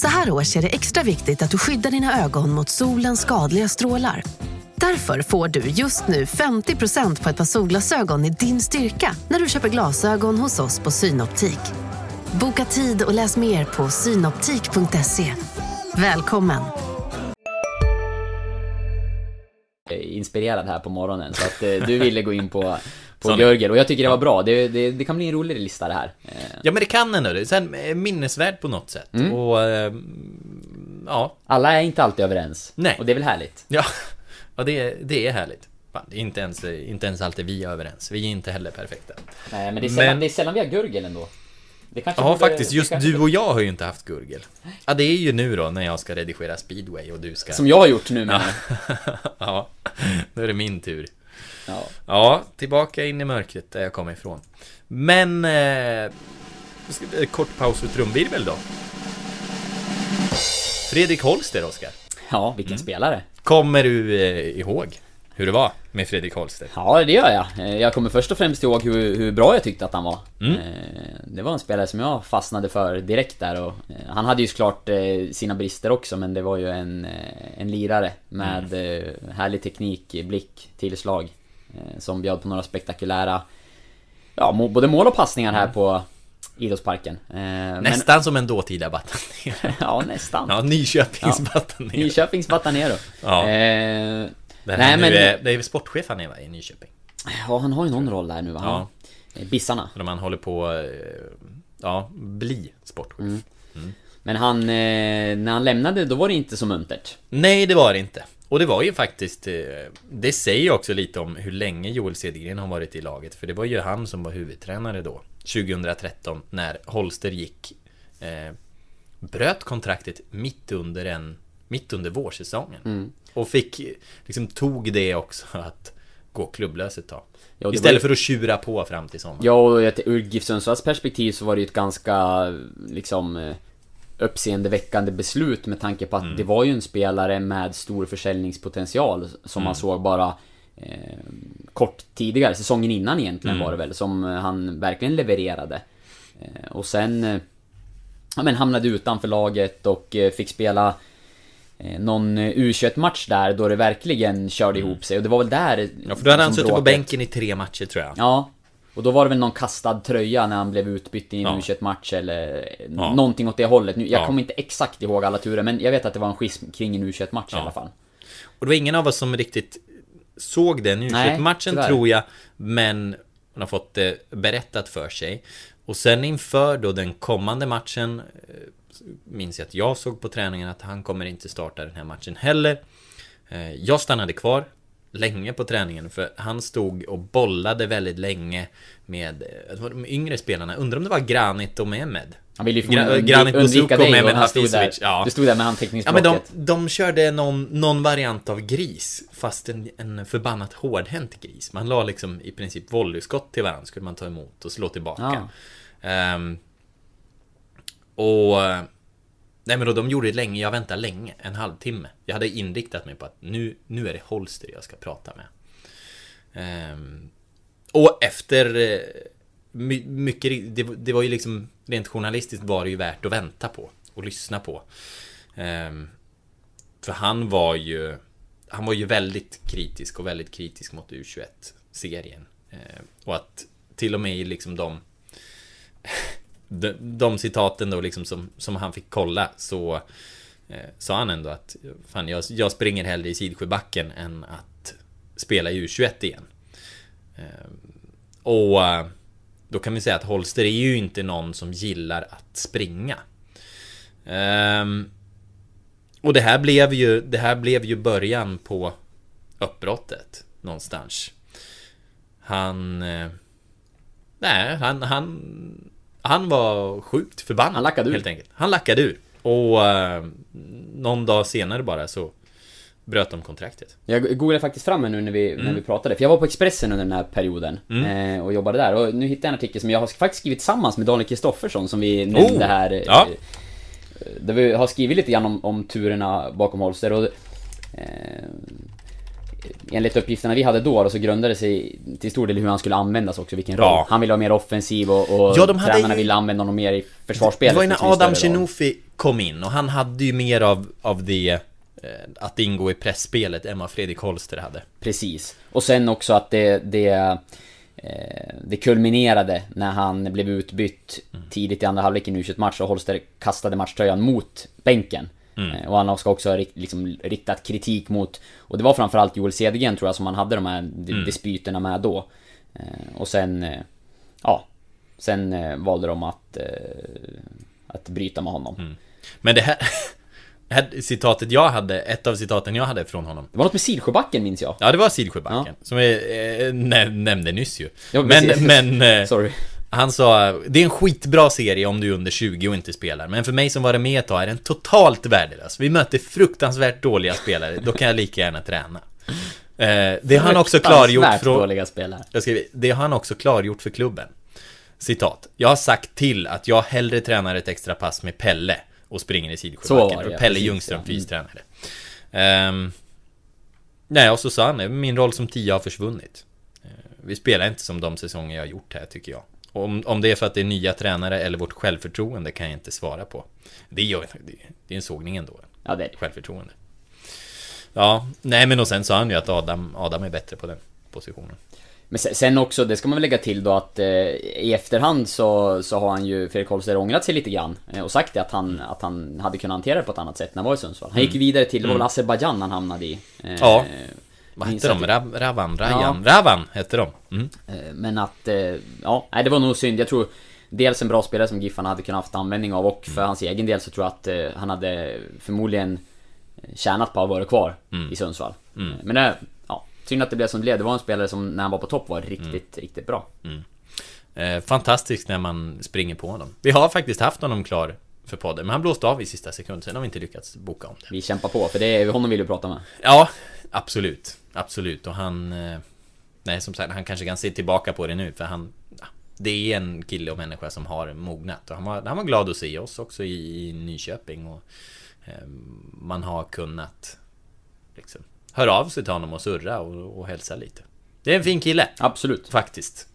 Så här års är det extra viktigt att du skyddar dina ögon mot solens skadliga strålar. Därför får du just nu 50% på ett par solglasögon i din styrka när du köper glasögon hos oss på Synoptik. Boka tid och läs mer på synoptik.se. Välkommen! inspirerad här på morgonen. Så att eh, du ville gå in på, på Sån- Görgel. Och jag tycker det var bra. Det, det, det kan bli en rolig lista det här. Eh, Ja men det kan ändå det. Sen eh, minnesvärd på något sätt. Mm. Och eh, ja. Alla är inte alltid överens. Nej. Och det är väl härligt. Ja, *laughs* ja det, det är härligt. Fan, inte ens, inte ens alltid vi är överens. Vi är inte heller perfekta. Nej, men det är sällan, Men- det är sällan vi har Gurgel ändå. Det kanske Ja borde- faktiskt, just kanske- du och jag har ju inte haft gurgel. Ja det är ju nu då när jag ska redigera speedway och du ska... Som jag har gjort nu med. *laughs* ja då är det min tur. Ja. Ja, tillbaka in i mörkret där jag kommer ifrån. Men... Eh, kort paus för trumvirvel då. Fredrik Holster, Oskar. Ja, vilken spelare. Kommer du eh, ihåg hur det var med Fredrik Holster? Ja, det gör jag. Eh, Jag kommer först och främst ihåg hur, hur bra jag tyckte att han var. Mm. Eh, Det var en spelare som jag fastnade för direkt där och eh, Han hade ju såklart sina brister också men det var ju en, en lirare med Mm. härlig teknik, blick, tillslag. Eh, Som bjöd på några spektakulära Ja, både mål och passningar här på Idrottsparken. Eh, men- Nästan som en dåtida Batanero. *laughs* ja, nästan. Ja, Nyköpings Ja. Batanero. Nyköpings Batanero. Ja. Eh, nej men... är, det är sportchef han är va, i Nyköping? Ja, han har ju någon roll där nu va? Ja. Ja. Bissarna. När man håller på, eh, ja, bli sportchef. Mm. Mm. Men han, eh, när han lämnade, då var det inte så muntert. Nej, det var det inte. Och det var ju faktiskt, eh, det säger också lite om hur länge Joel Cedergren har varit i laget. För det var ju han som var huvudtränare då, 2013, när Holster gick, eh, bröt kontraktet mitt under en, mitt under vårsäsongen. Mm. Och fick, liksom tog det också *laughs* att gå klubblös ett tag. Ja, Istället var för att tjura på fram till sommaren. Ja, och ur GIF Sundsvalls perspektiv så var det ju ett ganska, liksom, eh, uppseendeväckande beslut med tanke på att Mm. det var ju en spelare med stor försäljningspotential som man Mm. såg bara eh, kort tidigare, säsongen innan egentligen Mm. var det väl, som eh, han verkligen levererade. Eh, och sen eh, ja, men hamnade utanför laget och eh, fick spela eh, någon eh, U21-match där då det verkligen körde ihop sig och det var väl där Mm. Ja, för då hade han suttit på bänken i tre matcher tror jag. Ja. Och då var det väl någon kastad tröja när han blev utbytt i en Ja. U21-match eller Ja. någonting åt det hållet. Nu, jag Ja. kommer inte exakt ihåg alla turer, men jag vet att det var en schism kring en U21-match i Ja. alla fall. Och det var ingen av oss som riktigt såg den Nej, matchen tyvärr. tror jag Men hon har fått det berättat för sig Och sen inför då den kommande matchen eh, Minns jag att jag såg på träningen att han kommer inte starta den här matchen heller Eh, Jag stannade kvar länge på träningen för han stod och bollade väldigt länge med eh, de yngre spelarna, undrar om det var Granit och Mehmed? Han ville ju Gra- Granit undvika dig Mehmed han stod där-. Ja. du stod där med Ja handteckningsblocket. men de, de körde någon, någon variant av gris Fast en, en förbannat hårdhänt gris Man la liksom i princip volleyskott till varandra Skulle man ta emot och slå tillbaka Ehm, Och Nej men då, de gjorde det länge, jag väntade länge, en halvtimme. Jag hade inriktat mig på att nu, nu är det Holster jag ska prata med. Ehm, Och efter eh, my, mycket, det, det var ju liksom Rent journalistiskt var det ju värt att vänta på Och lyssna på. Ehm, För han var ju Han var ju väldigt kritisk och väldigt kritisk mot U21-serien Ehm, Och att till och med i liksom de de, de citaten då liksom som, som han fick kolla så eh, sa han ändå att fan, jag, jag springer hellre i Sidsjöbacken än att spela i U21 igen. Eh, och eh, då kan vi säga att Holster är ju inte någon som gillar att springa. Eh, och det här blev ju, det här blev ju början på uppbrottet någonstans. Han... Eh, nej, han, han... Han var sjukt förbannad. Han lackade ur. Helt enkelt. Han lackade ur. Och eh, någon dag senare bara så bröt de kontraktet. Jag googlade faktiskt fram nu när vi, när Mm. vi pratade, för jag var på Expressen under den här perioden Mm. eh, och jobbade där. Och nu hittade jag en artikel som jag har faktiskt skrivit tillsammans med Daniel Kristoffersson som vi nämnde Oh, här. eh, ja. Där vi har skrivit lite grann om, om turerna bakom Holster och eh, Enligt uppgifterna vi hade då, då så grundade det sig till stor del hur han skulle användas också, vilken roll. Ja. Han ville vara mer offensiv och, och Ja, de hade tränarna ju- ville använda honom mer i försvarsspelet. Det var ju när Adam. Shenofi kom in och han hade ju mer av, av det eh, Att ingå i pressspelet än vad Fredrik Holster hade. Precis. Och sen också att det, det, eh, det kulminerade när han blev utbytt Mm. tidigt i andra halvlek i en u match och Holster kastade matchtröjan mot bänken. Mm. Eh, Och han ska också ha liksom, riktat kritik mot, och det var framförallt Joel Cedergren tror jag som han hade de här Mm. dispyterna med då. Eh, Och sen, eh, ja, sen valde de att, att bryta med honom. Mm. Men det här, *laughs* det här citatet jag hade, ett av citaten jag hade från honom Det var något med Sidsjöbacken minns jag. Ja, det var Sidsjöbacken Som jag eh, nä, nämnde nyss ju Ja, Men, men eh, *laughs* Sorry. Han sa Det är en skitbra serie om du är under 20 och inte spelar Men för mig som varit med ett tag är den totalt värdelös Vi möter fruktansvärt dåliga spelare Då kan jag lika gärna träna eh, Det har han också klargjort från dåliga spelare. jag skriver, det har han också klargjort för klubben. Citat. Jag har sagt till att jag hellre tränar ett extra pass med Pelle och springer i ja, Pelle precis, Ljungström, ja. fystränare. Ehm, nej, och så sa han, min roll som tia har försvunnit. Eh, Vi spelar inte som de säsonger jag har gjort här, tycker jag. Om, om det är för att det är nya tränare eller vårt självförtroende kan jag inte svara på. Det, gör, det, det är en sågning ändå. Ja, det är Självförtroende. Ja, nej men och sen sa han ju att Adam, Adam är bättre på den positionen. Men sen- också, det ska man väl lägga till då att eh, i efterhand så, så har han ju, Fredrik Holmström, ångrat sig lite grann. Eh, och sagt det att han, att han hade kunnat hantera det på ett annat sätt när han var i Sundsvall. Han gick Mm. vidare till, det var väl Mm. Azerbajdzjan han hamnade i. Eh, Ja. Vad hette de? Rav, Ravan? Rajan? Ravan hette de. Mm. Eh, Men att, eh, ja, det var nog synd. Jag tror Dels en bra spelare som Giffarna hade kunnat haft användning av och för hans egen del så tror jag att eh, han hade förmodligen tjänat på att vara kvar Mm. i Sundsvall. Mm. Men det, ja, synd att det blev som det blev. Det var en spelare som när han var på topp var riktigt, riktigt bra. Mm. Fantastiskt när man springer på honom. Vi har faktiskt haft honom klar för podden, men han blåste av i sista sekund, sen har vi inte lyckats boka om det. Vi kämpar på, för det är honom vill vi prata med. Ja, absolut. Absolut. Och han... eh, Nej, som sagt, han kanske kan se tillbaka på det nu, för han... Det är en kille och människa som har mognat. Och han var, han var glad att se oss också i, i Nyköping. Och eh, man har kunnat liksom, höra av sig till honom och surra och, och hälsa lite. Det är en fin kille. Absolut. Faktiskt.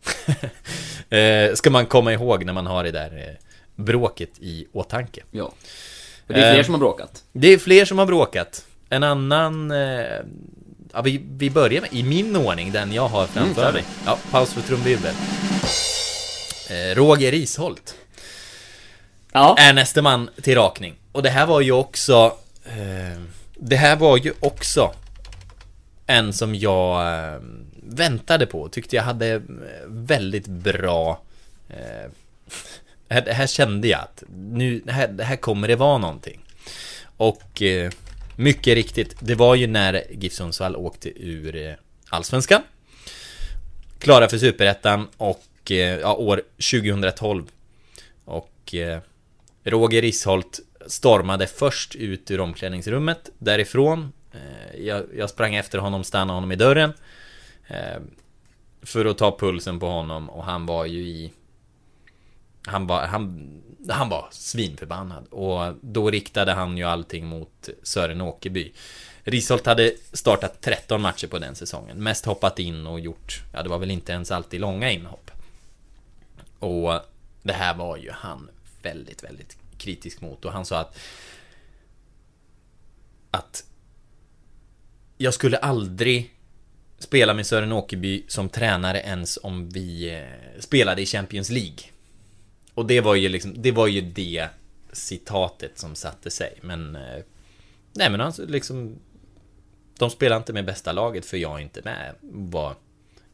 *laughs* eh, ska man komma ihåg när man har det där eh, bråket i åtanke. Ja. För det är fler Eh, som har bråkat. Det är fler som har bråkat. En annan... Eh, ja, vi, vi börjar med, i min ordning, den jag har framför Mm, mig. Ja, paus för trumvirvel. Eh, Roger Risholt. Ja. Är nästa man till rakning. Och det här var ju också... Eh, det här var ju också en som jag eh, väntade på. Tyckte jag hade eh, väldigt bra... Eh, *laughs* här, här kände jag att nu, här, här kommer det vara någonting. Och eh, mycket riktigt, det var ju när GIF Sundsvall åkte ur eh, Allsvenskan. Klara för Superettan och eh, ja, år 2012. Och eh, Roger Risholt stormade först ut ur omklädningsrummet därifrån. Eh, jag, jag sprang efter honom, stannade honom i dörren. Eh, för att ta pulsen på honom och han var ju i... Han var, han, han var svinförbannad och då riktade han ju allting mot Sören Åkerby. Risholt hade startat 13 matcher på den säsongen, mest hoppat in och gjort, ja det var väl inte ens alltid långa inhopp. Och det här var ju han väldigt, väldigt kritisk mot och han sa att att jag skulle aldrig spela med Sören Åkerby som tränare ens om vi eh, spelade i Champions League. Och det var ju liksom, det var ju det citatet som satte sig. Men... Eh, nej men alltså liksom... De spelar inte med bästa laget för jag är inte med. Var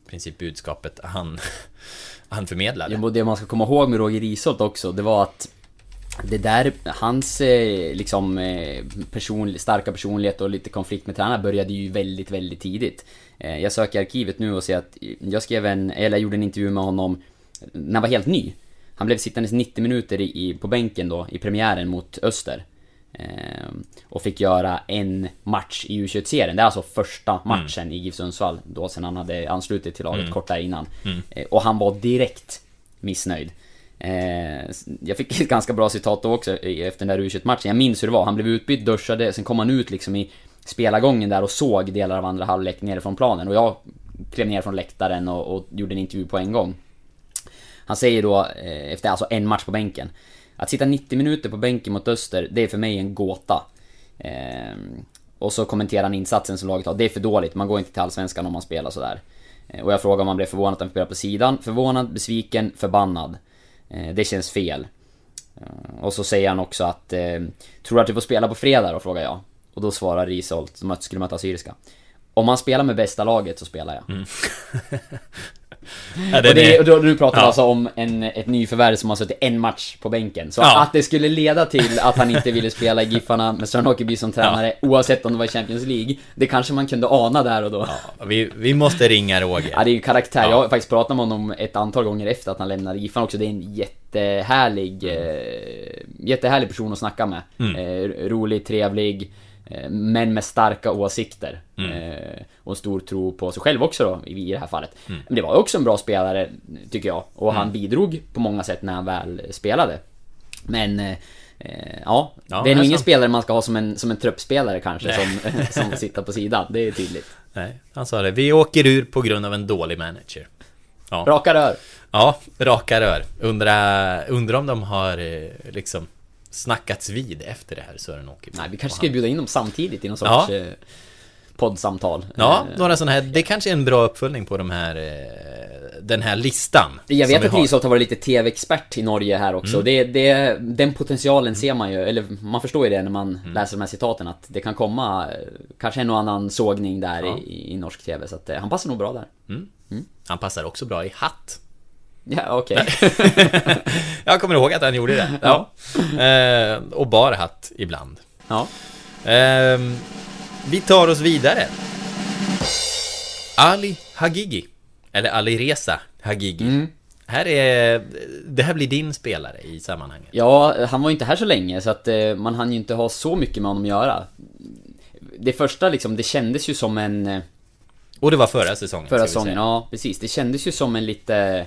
i princip budskapet han, *laughs* han förmedlade. Ja, och det man ska komma ihåg med Roger Isolt också, det var att det där, hans eh, liksom eh, person, starka personlighet och lite konflikt med tränaren började ju väldigt, väldigt tidigt. Jag söker i arkivet nu och ser att jag skrev en, eller gjorde en intervju med honom när han var helt ny. Han blev sittandes 90 minuter i, på bänken då, i premiären mot Öster. Eh, och fick göra en match i U21-serien. Det är alltså första matchen i GIF Sundsvall, då sen han hade anslutit till laget Mm. kort där innan. Mm. Eh, och han var direkt missnöjd. Eh, jag fick *laughs* ett ganska bra citat då också efter den där U21-matchen. Jag minns hur det var. Han blev utbytt, duschade, sen kom han ut liksom i spelargången där och såg delar av andra halvlek nerifrån planen. Och jag klev ner från läktaren och, och gjorde en intervju på en gång. Han säger då, eh, efter alltså en match på bänken, att sitta 90 minuter på bänken mot Öster, det är för mig en gåta. Ehm, och så kommenterar han insatsen som laget har. Det är för dåligt, man går inte till Allsvenskan om man spelar sådär. Eh, och jag frågar om han blev förvånad att han spelar på sidan. Förvånad, besviken, förbannad. Eh, det känns fel. Och så säger han också att Tror du att du får spela på fredag då? Frågar jag. Och då svarar Risholt, som skulle möta Assyriska. Om man spelar med bästa laget så spelar jag. Mm. *laughs* Ja, och den det, och då, du pratar Ja. alltså om en, ett nyförvärv som har suttit en match på bänken. Så Ja. att det skulle leda till att han inte ville spela i Giffarna med Sören Åkerby som tränare, oavsett om det var Champions League. Det kanske man kunde ana där och då. Vi, vi måste ringa Roger. Ja, det är ju karaktär. Ja. Jag har faktiskt pratat med honom ett antal gånger efter att han lämnade Giffarna också. Det är en jättehärlig, eh, jättehärlig person att snacka med. Mm. Eh, rolig, trevlig, men med starka åsikter. Mm. Eh, och stor tro på sig själv också då, i, det här fallet. Mm. Men det var också en bra spelare, tycker jag. Och han Mm. bidrog på många sätt när han väl spelade. Men eh, Eh, ja, Ja, det är nog ingen spelare man ska ha som en, som en truppspelare kanske som, *laughs* som sitter på sidan, det är tydligt. Nej, han sa det. Vi åker ur på grund av en dålig manager. Ja. Raka rör. Ja, raka rör. Undra, undra om de har eh, liksom snackats vid efter det här Sören-Åke. Nej, vi kanske ska bjuda in dem samtidigt i någon Ja. sorts eh, poddsamtal. Ja, Eh, några sådana här. Det kanske är en bra uppföljning på de här, eh, den här listan. Jag vet att har. Lisolt har varit lite TV-expert i Norge här också. Mm. Det, det, den potentialen ser man ju, eller man förstår ju det när man Mm. läser de här citaten att det kan komma kanske en och annan sågning där Ja. i, i norsk TV. Så att han passar nog bra där. Mm. Han passar också bra i hatt. Ja, okej. *laughs* jag kommer ihåg att han gjorde det. Ja. Eh, och bar hatt ibland. Ja. Ehm, vi tar oss vidare. Ali Hagigi. Eller Ali Reza Hagigi. Mm. Här är... Det här blir din spelare i sammanhanget. Ja, han var ju inte här så länge så att eh, man hann ju inte ha så mycket med honom att göra. Det första liksom, det kändes ju som en... eh, Och det var förra säsongen. Förra säsongen, ja precis. Det kändes ju som en lite...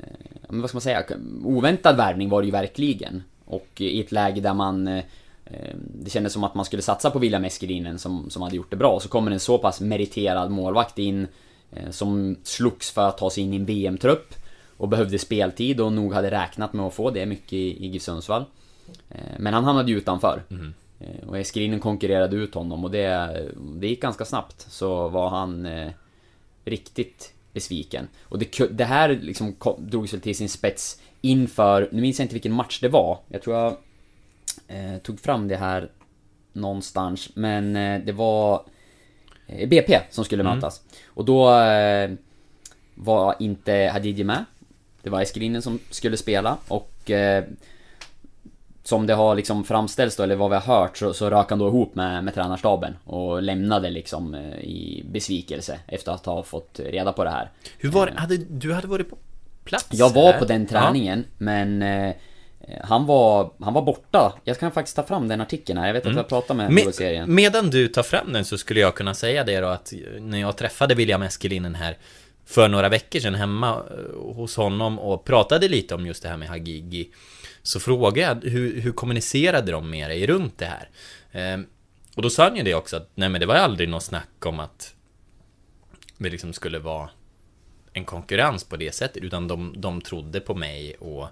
eh, Men vad ska man säga? Oväntad värvning var det ju verkligen. Och i ett läge där man... eh, eh, Det kändes som att man skulle satsa på William Eskelinen som, som hade gjort det bra. Så kommer en så pass meriterad målvakt in Som slogs för att ta sig in i en VM-trupp Och behövde speltid och nog hade räknat med att få det mycket i, i GIF Sundsvall Men han hamnade ju utanför. Eh, Och Eskelinen konkurrerade ut honom och det, det gick ganska snabbt Så var han eh, riktigt besviken. Och det, det här liksom kom, drogs väl till sin spets inför, nu minns jag inte vilken match det var. Jag tror jag eh, tog fram det här någonstans. Men eh, det var eh, BP som skulle Mm. mötas. Och då eh, var inte Hadidji med. Det var Eskelinen som skulle spela och eh, som det har liksom framställts då, eller vad vi har hört, så, så rök han då ihop med, med tränarstaben och lämnade liksom eh, i besvikelse efter att ha fått reda på det här. Hur var det? Hade, du hade varit på plats? Jag var här? på den träningen, men eh, han var, han var borta. Jag kan faktiskt ta fram den artikeln här. Jag vet att Mm. jag pratade med Med, serien medan du tar fram den så skulle jag kunna säga det då att när jag träffade William Eskelinen här för några veckor sedan hemma eh, hos honom och pratade lite om just det här med Hagigi så frågade jag hur, hur kommunicerade de med dig runt det här? Eh, och då sa han ju det också att nej men det var aldrig något snack om att det liksom skulle vara en konkurrens på det sättet utan de, de trodde på mig och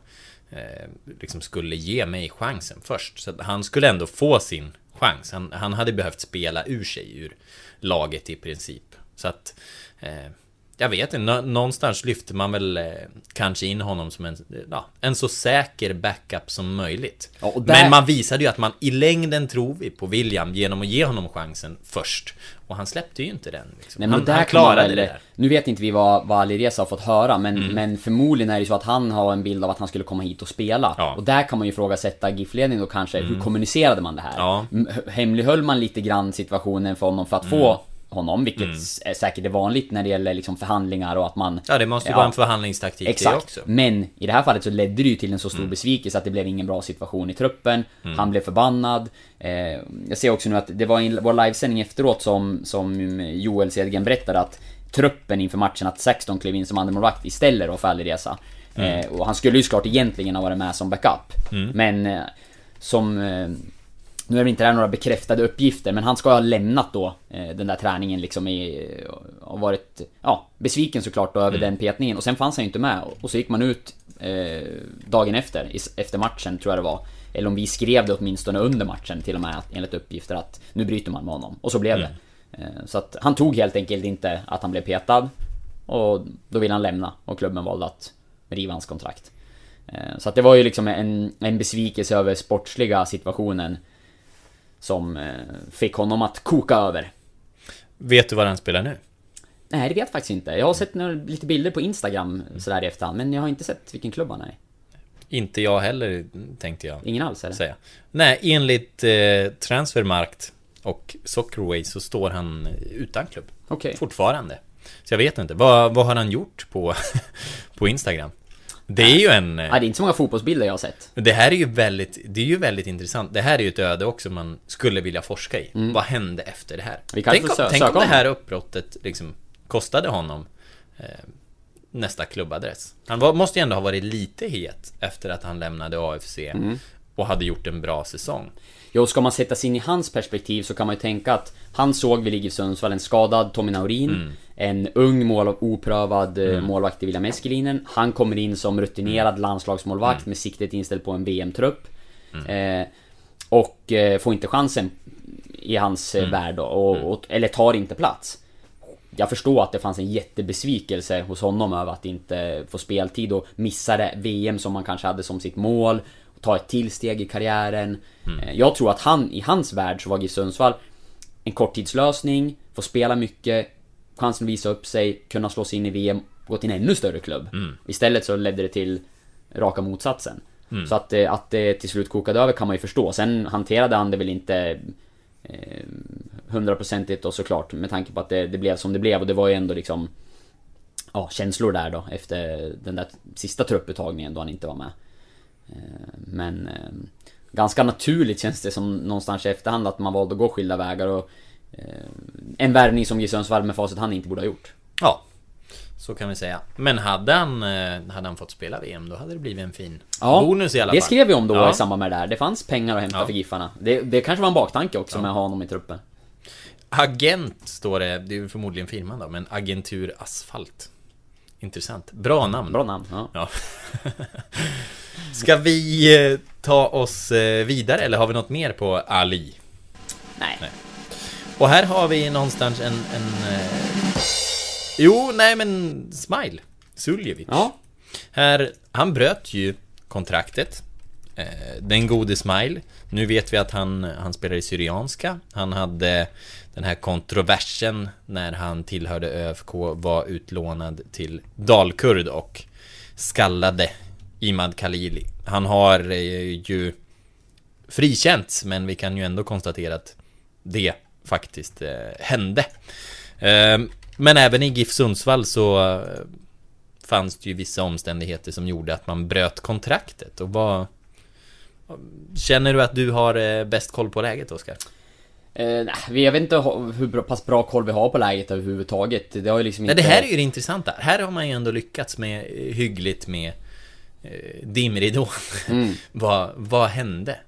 eh, liksom skulle ge mig chansen först. Så att han skulle ändå få sin chans. Han, han hade behövt spela ur sig ur laget i princip. Så att eh, jag vet inte, nå- någonstans lyfter man väl eh, kanske in honom som en, ja, en så säker backup som möjligt. och där- Men man visade ju att man i längden tror vi på William genom att ge honom chansen först. Och han släppte ju inte den. Liksom. Nej, han, där han klarade väl, det där. Nu vet inte vi vad, vad Alireza har fått höra, men, Mm. men förmodligen är det så att han har en bild av att han skulle komma hit och spela. Och där kan man ju ifrågasätta GIF-ledningen då kanske, hur Mm. kommunicerade man det här? Ja. Hemlighöll man lite grann situationen för honom för att Mm. få honom, vilket Mm. är säkert är vanligt när det gäller liksom förhandlingar och att man... Ja, det måste ju vara en förhandlingstaktik det Exakt. också. Men i det här fallet så ledde det ju till en så stor Mm. besvikelse att det blev ingen bra situation i truppen. Mm. Han blev förbannad. Eh, jag ser också nu att det var i vår livesändning efteråt som, som Joel Cedergren berättade att truppen inför matchen, att 16 klev in som andremålvakt istället då för Alireza. Mm. Eh, och han skulle ju såklart egentligen ha varit med som backup. Mm. Men eh, som... Nu är det inte det här några bekräftade uppgifter, men han ska ha lämnat då eh, den där träningen liksom i, och varit, ja, besviken såklart då över Mm. den petningen. Och sen fanns han ju inte med. Och så gick man ut eh, dagen efter, efter matchen tror jag det var. Eller om vi skrev det åtminstone under matchen till och med, enligt uppgifter att nu bryter man med honom. Och så blev Mm. det. Eh, så att han tog helt enkelt inte att han blev petad. Och då ville han lämna och klubben valde att riva hans kontrakt. Eh, Så att det var ju liksom en, en besvikelse över sportsliga situationen som eh, fick honom att koka över. Vet du var han spelar nu? Nej, det vet jag faktiskt inte. Jag har sett några, lite bilder på Instagram sådär i efterhand, men jag har inte sett vilken klubb han är. Inte jag heller, tänkte jag. Ingen alls, eller? Säga. Nej, enligt eh, Transfermarkt och Soccerway så står han utan klubb. Okej. Fortfarande. Så jag vet inte. Vad, vad har han gjort på, *laughs* på Instagram? Det är ju en... Ja, det är inte så många fotbollsbilder jag har sett. Det här är ju väldigt, det är ju väldigt intressant. Det här är ju ett öde också man skulle vilja forska i. Mm. Vad hände efter det här? Vi kanske tänk om, tänk om det här uppbrottet liksom kostade honom eh, nästa klubbadress. Han var, måste ju ändå ha varit lite het efter att han lämnade AFC. Mm. och hade gjort en bra säsong. Jo, ska man sätta sig in i hans perspektiv så kan man ju tänka att han såg vid GIF Sundsvall en skadad Tommy Naurin, Mm. en ung mål oprövad eh, Mm. målvakt i William Eskelinen. Han kommer in som rutinerad landslagsmålvakt med siktet inställt på en VM-trupp. Eh, och eh, får inte chansen i hans eh, värld då, och, och, eller tar inte plats. Jag förstår att det fanns en jättebesvikelse hos honom över att inte få speltid och missa det VM som man kanske hade som sitt mål. Och ta ett till steg i karriären. Eh, Jag tror att han, i hans värld så var GIF Sundsvall en korttidslösning, få spela mycket, chansen att visa upp sig, kunna slå sig in i VM, gå till en ännu större klubb. Istället så ledde det till raka motsatsen. Mm. Så att, det- att det till slut kokade över kan man ju förstå. Sen hanterade han det väl inte eh, hundraprocentigt och såklart med tanke på att det, det blev som det blev och det var ju ändå liksom Ja, känslor där då efter den där sista trupputtagningen då han inte var med. Eh, Men eh, ganska naturligt känns det som någonstans i efterhand att man valde att gå skilda vägar och eh, En värvning som GIF Sundsvall med facit han inte borde ha gjort. Ja, så kan vi säga. Men hade han, hade han fått spela VM då hade det blivit en fin Ja, bonus i alla det fall. skrev vi om då Ja. i samband med det där. Det fanns pengar att hämta Ja. för Giffarna. Det, det kanske var en baktanke också med att ha honom i truppen. Agent står det, det är ju förmodligen firman då, men Agentur Asfalt. Intressant. Bra namn. Bra namn, ja. *laughs* Ska vi eh, ta oss eh, vidare eller har vi något mer på Ali? Nej. Och här har vi någonstans en... en eh... Jo, nej men Smile. Suljevic. Ja. Här, han bröt ju kontraktet. Eh, den gode Smile. Nu vet vi att han, han spelar i Syrianska. Han hade den här kontroversen när han tillhörde ÖFK, var utlånad till Dalkurd och skallade Imad Khalili. Han har eh, ju frikänts, men vi kan ju ändå konstatera att det faktiskt eh, hände. Eh, men även i GIF Sundsvall så eh, fanns det ju vissa omständigheter som gjorde att man bröt kontraktet. Och vad... Känner du att du har bäst koll på läget, Oskar? Eh, nej, vi- jag vet inte hur bra- pass bra koll vi har på läget överhuvudtaget. Det har ju liksom Nej, inte... det här är ju det intressanta. Här har man ju ändå lyckats med hyggligt med eh, dimridån. *laughs* Mm. vad, vad hände?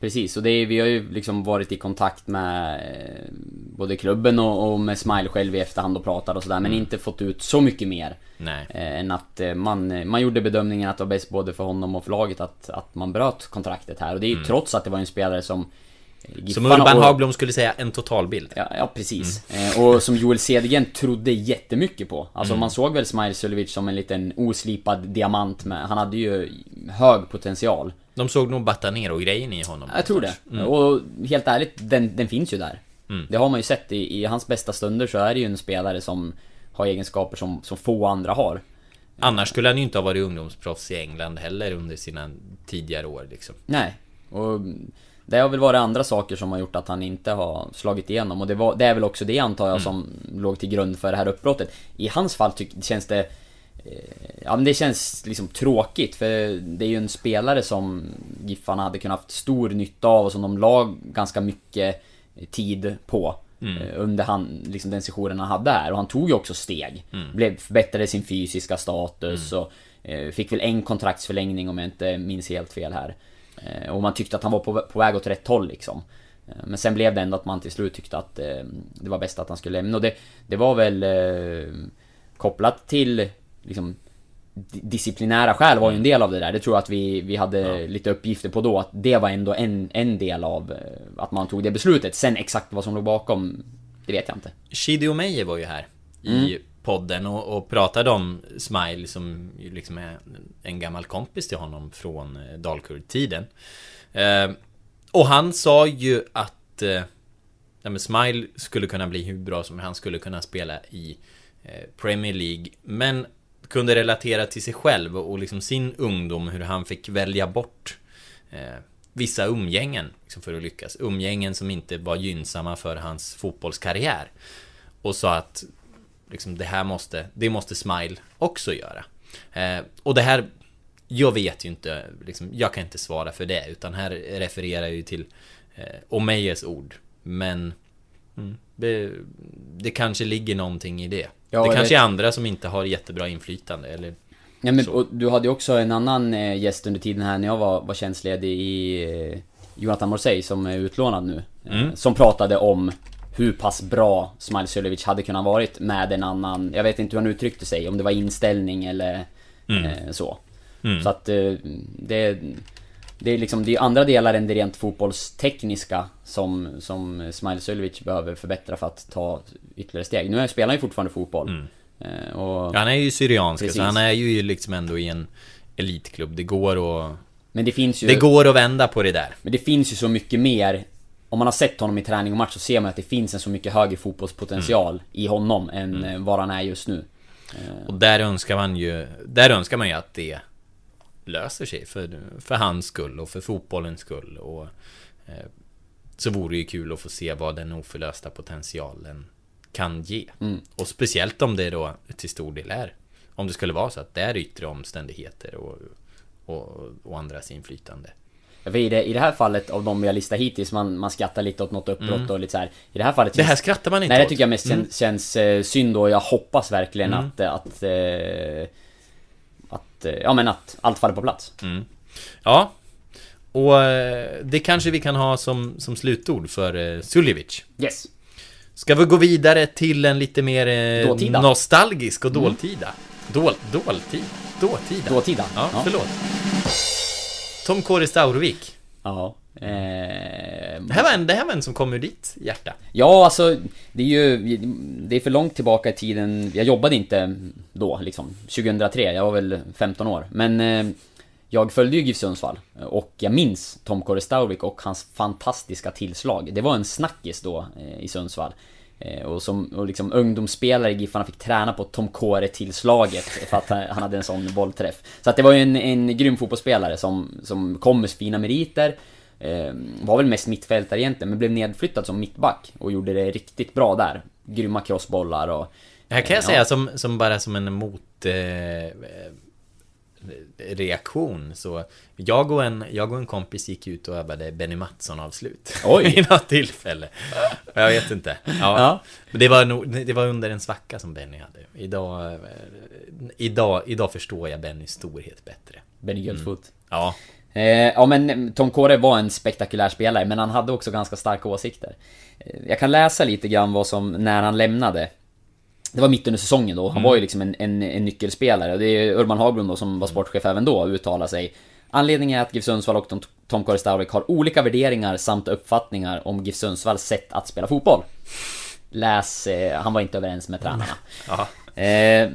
Precis, och det är, vi har ju liksom varit i kontakt med eh, både klubben och, och med Smile själv i efterhand och pratat och sådär, men Mm. inte fått ut så mycket mer. Nej. Eh, än att eh, man, man gjorde bedömningen att det var bäst både för honom och för laget att, att man bröt kontraktet här. Och det är ju Mm. trots att det var en spelare som... Som Urban och- Hagblom skulle säga, en totalbild. Ja, ja precis. Eh, och som Joel Cedergren trodde jättemycket på. Alltså Mm. man såg väl Smile Suljevic som en liten oslipad diamant med, han hade ju hög potential. De såg nog Batanero-grejen i honom. Jag tror det. Mm. Och helt ärligt, den, den finns ju där. Mm. Det har man ju sett i, i hans bästa stunder så är det ju en spelare som har egenskaper som, som få andra har. Annars skulle han ju inte ha varit ungdomsproffs i England heller under sina tidigare år liksom. Nej. Och det har väl varit andra saker som har gjort att han inte har slagit igenom och det, var, det är väl också det antar jag Mm. som låg till grund för det här uppbrottet. I hans fall tyck, känns det... eh, Ja men det känns liksom tråkigt för det är ju en spelare som Giffarna hade kunnat haft stor nytta av och som de la ganska mycket tid på. Mm. eh, Under han, liksom den sessionen han hade här och han tog ju också steg. Mm. Blev, förbättrade sin fysiska status och eh, fick väl en kontraktsförlängning om jag inte minns helt fel här. Eh, Och man tyckte att han var på, på väg åt rätt håll liksom. Eh, Men sen blev det ändå att man till slut tyckte att eh, det var bäst att han skulle lämna och det, det var väl kopplat till liksom di- disciplinära skäl var ju en del av det där. Det tror jag att vi, vi hade lite uppgifter på då, att det var ändå en, en del av att man tog det beslutet. Sen exakt vad som låg bakom, det vet jag inte. Shidi Omeje var ju här i Mm podden och, och pratade om Smile som ju liksom är en gammal kompis till honom från eh, Dalkurd-tiden. Eh, och han sa ju att eh, ja, men Smile skulle kunna bli hur bra som han skulle kunna spela i eh, Premier League. Men kunde relatera till sig själv och liksom sin ungdom, hur han fick välja bort eh, vissa umgängen liksom för att lyckas. Umgängen som inte var gynnsamma för hans fotbollskarriär. Och sa att liksom, det här måste, det måste Smile också göra. Eh, och det här, jag vet ju inte, liksom, jag kan inte svara för det, utan här refererar jag ju till eh, Omejes ord. Men mm, det, det kanske ligger någonting i det. Ja, det kanske är andra som inte har jättebra inflytande, eller Ja, men, och du hade ju också en annan eh, gäst under tiden här när jag var, var tjänstledig i eh, Jonathan Morsey som är utlånad nu. Eh, Mm. Som pratade om hur pass bra Smile Suljevic hade kunnat varit med en annan, jag vet inte hur han uttryckte sig, om det var inställning eller Mm. eh, så. Mm. Så att eh, det, det är liksom, det är andra delar än det rent fotbollstekniska som, som Smile Suljevic behöver förbättra för att ta ytterligare steg. Nu spelar han ju fortfarande fotboll. Eh, och, Han är ju syriansk, Precis. så han är ju liksom ändå i en elitklubb. Det går att... Men det finns ju... Det går att vända på det där. Men det finns ju så mycket mer Om man har sett honom i träning och match så ser man att det finns en så mycket högre fotbollspotential i honom än eh, vad han är just nu. Eh, Och där önskar man ju, där önskar man ju att det löser sig för, för hans skull och för fotbollens skull. Och, eh, så vore det ju kul att få se vad den oförlösta potentialen kan ge. Mm. Och speciellt om det då till stor del är, om det skulle vara så att det är yttre omständigheter och, och, och andras inflytande. I, det, I det här fallet av de har listat hittills, man, man skrattar lite åt något uppbrott Mm. och lite så här. I det här fallet Det här skrattar man inte Nej det tycker jag mest Mm. känns, känns eh, synd och jag hoppas verkligen Mm. att, eh, att, eh, att, ja men att allt faller på plats. Mm. Ja, och det kanske vi kan ha som, som slutord för Suljevic. Yes. Ska vi gå vidare till en lite mer Dåtida. nostalgisk och Mm. dåltida? Dål, dåltid? Dåtida? Dåtida. Ja, Ja. förlåt. Tom Kåre Staurvik. Ja. Eh, Det här, var en, det här var en som kom ur ditt hjärta. Ja, alltså det är ju Det är för långt tillbaka i tiden Jag jobbade inte då liksom 2003, jag var väl 15 år Men eh, Jag följde ju GIF Sundsvall Och jag minns Tom Kåre Staurvik och hans fantastiska tillslag Det var en snackis då eh, i Sundsvall Och som och liksom ungdomsspelare i Giffarna fick träna på Tom Kåre-tillslaget För att han hade en sån bollträff Så att det var ju en, en grym fotbollsspelare som, som kom med fina meriter eh, Var väl mest mittfältare egentligen, men blev nedflyttad som mittback Och gjorde det riktigt bra där Grymma crossbollar och... Det här kan jag eh, säga ja. som, som bara som en mot... Eh, reaktion så jag och, en, jag och en kompis gick ut och övade Benny Mattsson-avslut Oj. *laughs* I något tillfälle Jag vet inte ja. Ja. Det var, nog, det var under en svacka som Benny hade Idag, eh, idag, idag förstår jag Bennys storhet bättre Benny Guldfot. Mm. Ja Eh, ja men Tom Kåre var en spektakulär spelare, men han hade också ganska starka åsikter. Eh, jag kan läsa lite grann vad som, när han lämnade. Det var mitt under säsongen då, han Mm. var ju liksom en, en, en nyckelspelare. Det är Urban Hagblom då som var sportchef även då, uttalar sig. Anledningen är att GIF Sundsvall och Tom, Tom Kåre har olika värderingar samt uppfattningar om GIF Sundsvalls sätt att spela fotboll. Läs, eh, han var inte överens med tränarna. Ja. Eh,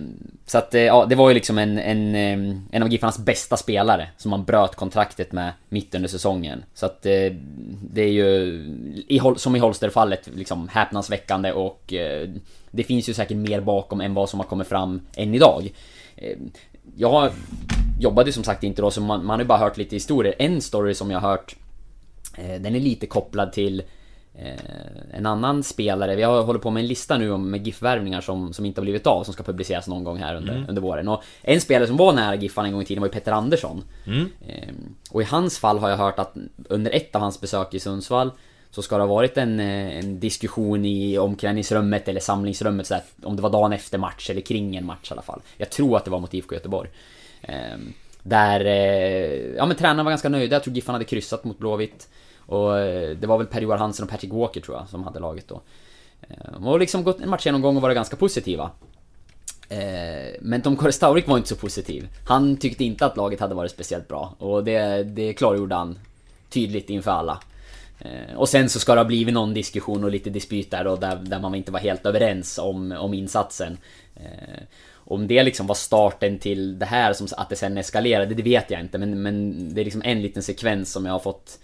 så att, eh, ja, det var ju liksom en, en, eh, en av Giffarnas bästa spelare som man bröt kontraktet med mitt under säsongen. Så att eh, det är ju, i, som i Holster-fallet, liksom häpnadsväckande och eh, det finns ju säkert mer bakom än vad som har kommit fram än idag. Eh, jag jobbade som sagt inte då, så man, man har ju bara hört lite historier. En story som jag har hört, eh, den är lite kopplad till Eh, en annan spelare, vi har hållit på med en lista nu om med GIF-värvningar som, som inte har blivit av, som ska publiceras någon gång här under, Mm. under våren. Och en spelare som var nära GIFarna en gång i tiden var ju Petter Andersson. Mm. Eh, och i hans fall har jag hört att under ett av hans besök i Sundsvall så ska det ha varit en, eh, en diskussion i omklädningsrummet eller samlingsrummet sådär, om det var dagen efter match eller kring en match i alla fall. Jag tror att det var mot IFK Göteborg. Ehm, där, eh, ja men tränarna var ganska nöjda, jag tror Giffarna hade kryssat mot Blåvitt. Och eh, det var väl Per-Johan Hansen och Patrick Walker tror jag som hade laget då. Ehm, och liksom gått en matchgenomgång och varit ganska positiva. Ehm, men Tom Korestaurik var inte så positiv. Han tyckte inte att laget hade varit speciellt bra. Och det, det klargjorde han tydligt inför alla. Eh, och sen så ska det ha blivit någon diskussion och lite dispyt där då, där, där man inte var helt överens om, om insatsen. Eh, om det liksom var starten till det här, som att det sen eskalerade, det vet jag inte. Men, men det är liksom en liten sekvens som jag har fått,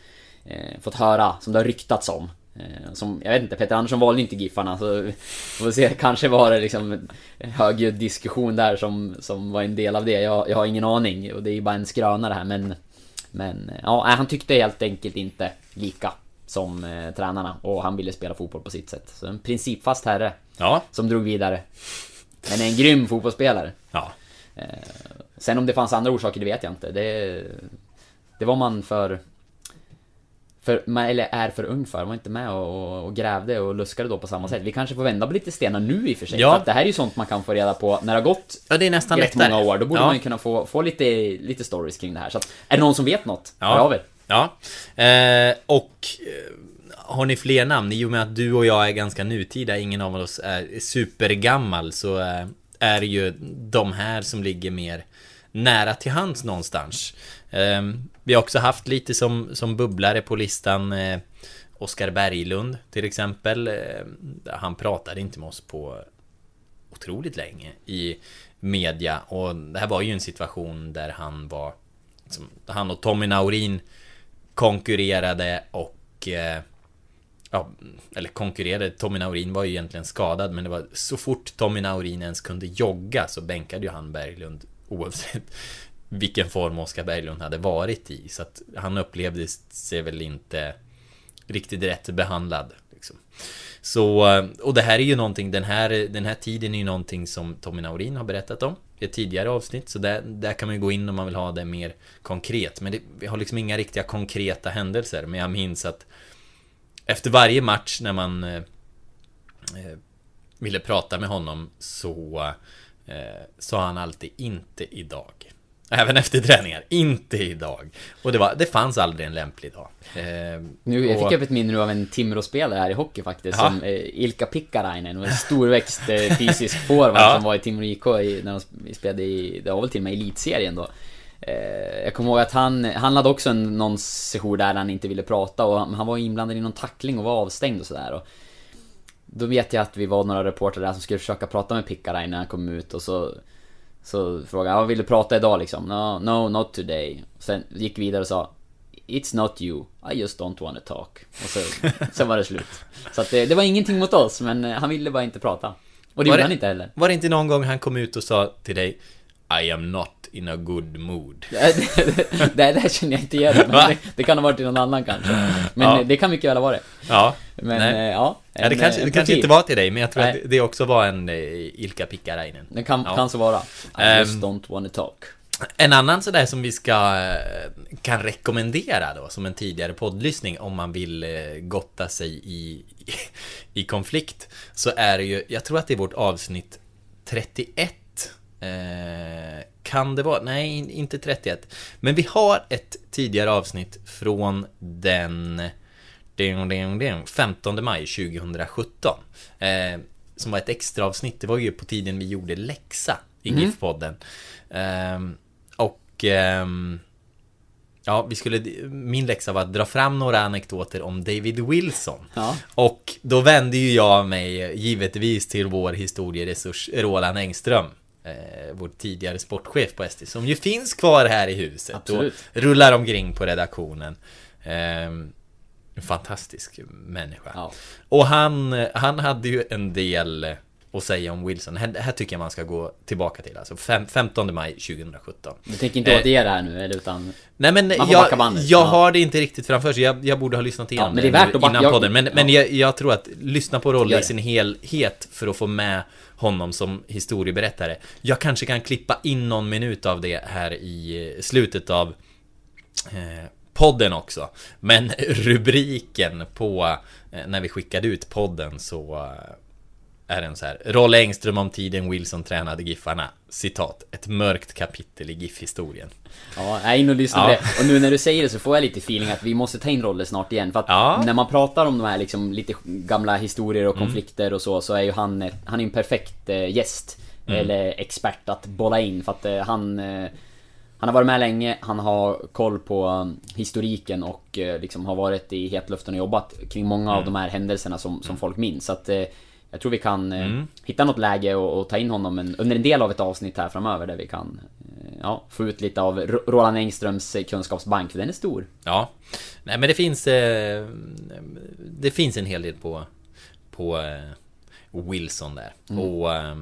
eh, fått höra, som det har ryktats om. Eh, Som, jag vet inte, Peter Andersson valde inte Giffarna så vi får se, kanske var det liksom högljudd diskussion där som, som var en del av det. Jag, jag har ingen aning och det är ju bara en skröna det här men men eh, ja, han tyckte helt enkelt inte lika som eh, tränarna och han ville spela fotboll på sitt sätt. Så en principfast herre. Ja. Som drog vidare. Men en grym fotbollsspelare. Ja. Eh, sen om det fanns andra orsaker, det vet jag inte. Det, det var man för för, eller är för ung för. Var inte med och, och, och grävde och luskade då på samma sätt. Vi kanske får vända på lite stenar nu i och för sig. Ja. För att det här är ju sånt man kan få reda på när det har gått Ja, det är nästan rätt lättare. många år. Då borde Ja. man ju kunna få, få lite, lite stories kring det här. Så att, är det någon som vet något? Ja. Hör av er. Ja. Eh, och eh, har ni fler namn? I och med att du och jag är ganska nutida, ingen av oss är supergammal, så eh, är det ju de här som ligger mer nära till hands någonstans. Eh, vi har också haft lite som, som bubblare på listan eh, Oskar Berglund till exempel. Eh, han pratade inte med oss på otroligt länge i media och det här var ju en situation där han var liksom, han och Tommy Naurin konkurrerade och eh, Ja, eller konkurrerade. Tommy Naurin var ju egentligen skadad men det var så fort Tommy Naurin ens kunde jogga så bänkade ju han Berglund oavsett vilken form Oskar Berglund hade varit i. Så att han upplevde sig väl inte riktigt rätt behandlad. Liksom. Så, och det här är ju någonting, den här, den här tiden är ju någonting som Tommy Naurin har berättat om i ett tidigare avsnitt. Så där, där kan man ju gå in om man vill ha det mer konkret. Men det, vi har liksom inga riktiga konkreta händelser. Men jag minns att efter varje match när man eh, eh ville prata med honom så eh, sa han alltid inte idag. Även efter träningar, inte idag. Och det, var, det fanns aldrig en lämplig dag. Eh, Nu, jag och- fick upp ett minne nu av en Timrå-spelare här i hockey faktiskt, Ja. som eh, Ilka Pikkarainen, en storväxt eh, fysisk forward Ja. som var i Timrå IK i, när de spelade i, det var väl till och med elitserien då. Eh, jag kommer ihåg att han, han hade också en, någon session där han inte ville prata och han, han var inblandad i någon tackling och var avstängd och sådär. Då vet jag att vi var några reportrar där som skulle försöka prata med Pikkarainen när han kom ut och så Så frågade han, "Ja, vill du prata idag liksom? No, no, not today. Sen gick vi vidare och sa It's not you, I just don't wanna talk. Och så, *laughs* sen var det slut. Så att det, det var ingenting mot oss, men eh, han ville bara inte prata. Och det Var gjorde han inte heller. Var det inte någon gång han kom ut och sa till dig I am not in a good mood? *laughs* Det, det känner jag inte igen, men *laughs* det, det kan ha varit någon annan kanske. Men Ja. det kan mycket väl ha varit. Ja, Men nej. eh, ja. Ja, det en, kanske, eh, det en kanske inte var till dig, men jag tror Nej. att det också var en eh, Ilka Pikkarainen. Det kan, Ja. kan så vara. I Ehm, just don't wanna talk. En annan sådär som vi ska kan rekommendera då som en tidigare poddlyssning om man vill gotta sig i, *laughs* i konflikt så är det ju, jag tror att det är vårt avsnitt 31 eh, Kan det vara? Nej, in- inte 31 Men vi har ett tidigare avsnitt från den ding, ding, ding, 15 maj 2017 eh, Som var ett extra avsnitt Det var ju på tiden vi gjorde läxa i Mhm. GIF-podden Ehm, Och ehm, Ja, vi skulle, min läxa var att dra fram några anekdoter om David Wilson. Ja. Och då vände ju jag mig givetvis till vår historieresurs Roland Engström. Eh, vår tidigare sportchef på ST, som ju finns kvar här i huset Absolut. och rullar omkring på redaktionen. Eh, en fantastisk människa. Ja. Och han, han hade ju en del att säga om Wilson. Här, här tycker jag man ska gå tillbaka till. Alltså fem, 15 maj 2017. Du tänker inte Eh, återge det här nu, eller utan... Nej men jag, bandet. jag Ja. har det inte riktigt framför sig. Jag, jag borde ha lyssnat igenom men det är värt att backa- innan jag- podden. Men, men ja. jag, jag tror att lyssna på Rolle i sin helhet för att få med honom som historieberättare. Jag kanske kan klippa in någon minut av det här i eh, slutet av eh, podden också. Men *laughs* rubriken på eh, när vi skickade ut podden så eh, är den så här. Rolle Engström om tiden Wilson tränade Giffarna. Citat. Ett mörkt kapitel i GIF-historien. Ja, jag är inne och lyssnar Ja. på det. Och nu när du säger det så får jag lite feeling att vi måste ta in roller snart igen. För att Ja. när man pratar om de här liksom lite gamla historier och Mm. konflikter och så, så är ju han, han är en perfekt eh, gäst. Mm. Eller expert att bolla in för att eh, han... Eh, han har varit med länge, han har koll på historiken och liksom har varit i hetluften och jobbat kring många av Mm. de här händelserna som, som folk minns. Så att jag tror vi kan eh, Mm. hitta något läge och, och ta in honom en, under en del av ett avsnitt här framöver där vi kan eh, ja, få ut lite av Ro- Roland Engströms eh, kunskapsbank, för den är stor. Ja, nej men det finns eh, Det finns en hel del på På eh, Wilson där Mm. och eh,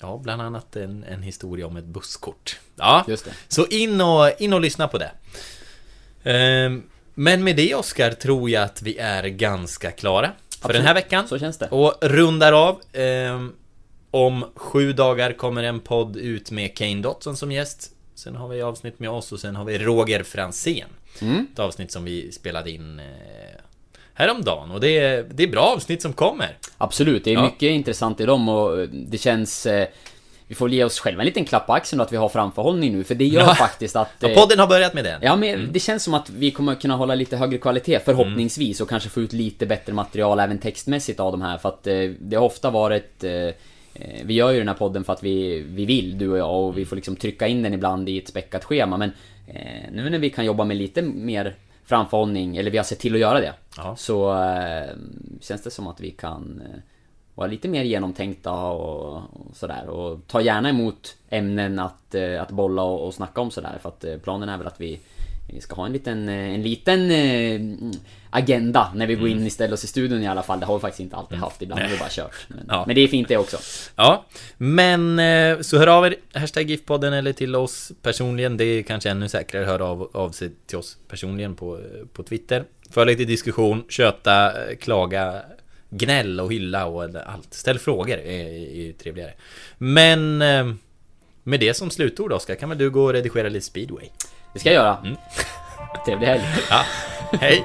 Ja, bland annat en, en historia om ett busskort Ja, Just det. så in och, in och lyssna på det Ehm, Men med det Oskar tror jag att vi är ganska klara För Absolut. den här veckan Så känns det. Och rundar av ehm, Om sju dagar kommer en podd ut med Kane Dotson som gäst Sen har vi avsnitt med oss och sen har vi Roger Fransén. Mm. Ett avsnitt som vi spelade in eh, häromdagen och det är, det är bra avsnitt som kommer. Absolut, det är Ja. mycket intressant i dem och det känns... Eh, vi får ge oss själva en liten klapp på axeln då att vi har framförhållning nu, för det gör Ja. faktiskt att... Ja, eh, podden har börjat med den. Ja, men det känns som att vi kommer kunna hålla lite högre kvalitet förhoppningsvis och kanske få ut lite bättre material även textmässigt av de här för att eh, det har ofta varit... Eh, eh, vi gör ju den här podden för att vi, vi vill, du och jag, och vi får liksom trycka in den ibland i ett späckat schema men eh, nu när vi kan jobba med lite mer framförhållning, eller vi har sett till att göra det, Ja. så eh, känns det som att vi kan vara lite mer genomtänkta och, och sådär och ta gärna emot ämnen att, eh, att bolla och, och snacka om sådär för att eh, planen är väl att vi vi ska ha en liten, eh, en liten agenda när vi går in istället oss i studion i alla fall. Det har vi faktiskt inte alltid haft. Ibland har vi bara kört. Men, Ja. men det är fint det också. Ja, men så hör av er, hashtag GIF-podden eller till oss personligen. Det är kanske ännu säkrare höra av, av sig till oss personligen på, på Twitter. För lite diskussion, köta, klaga, gnäll och hylla och allt. Ställ frågor är, är ju trevligare. Men eh, med det som slutord Oskar, kan väl du gå och redigera lite speedway? Det ska jag göra. Trevlig helg. Ja, hej!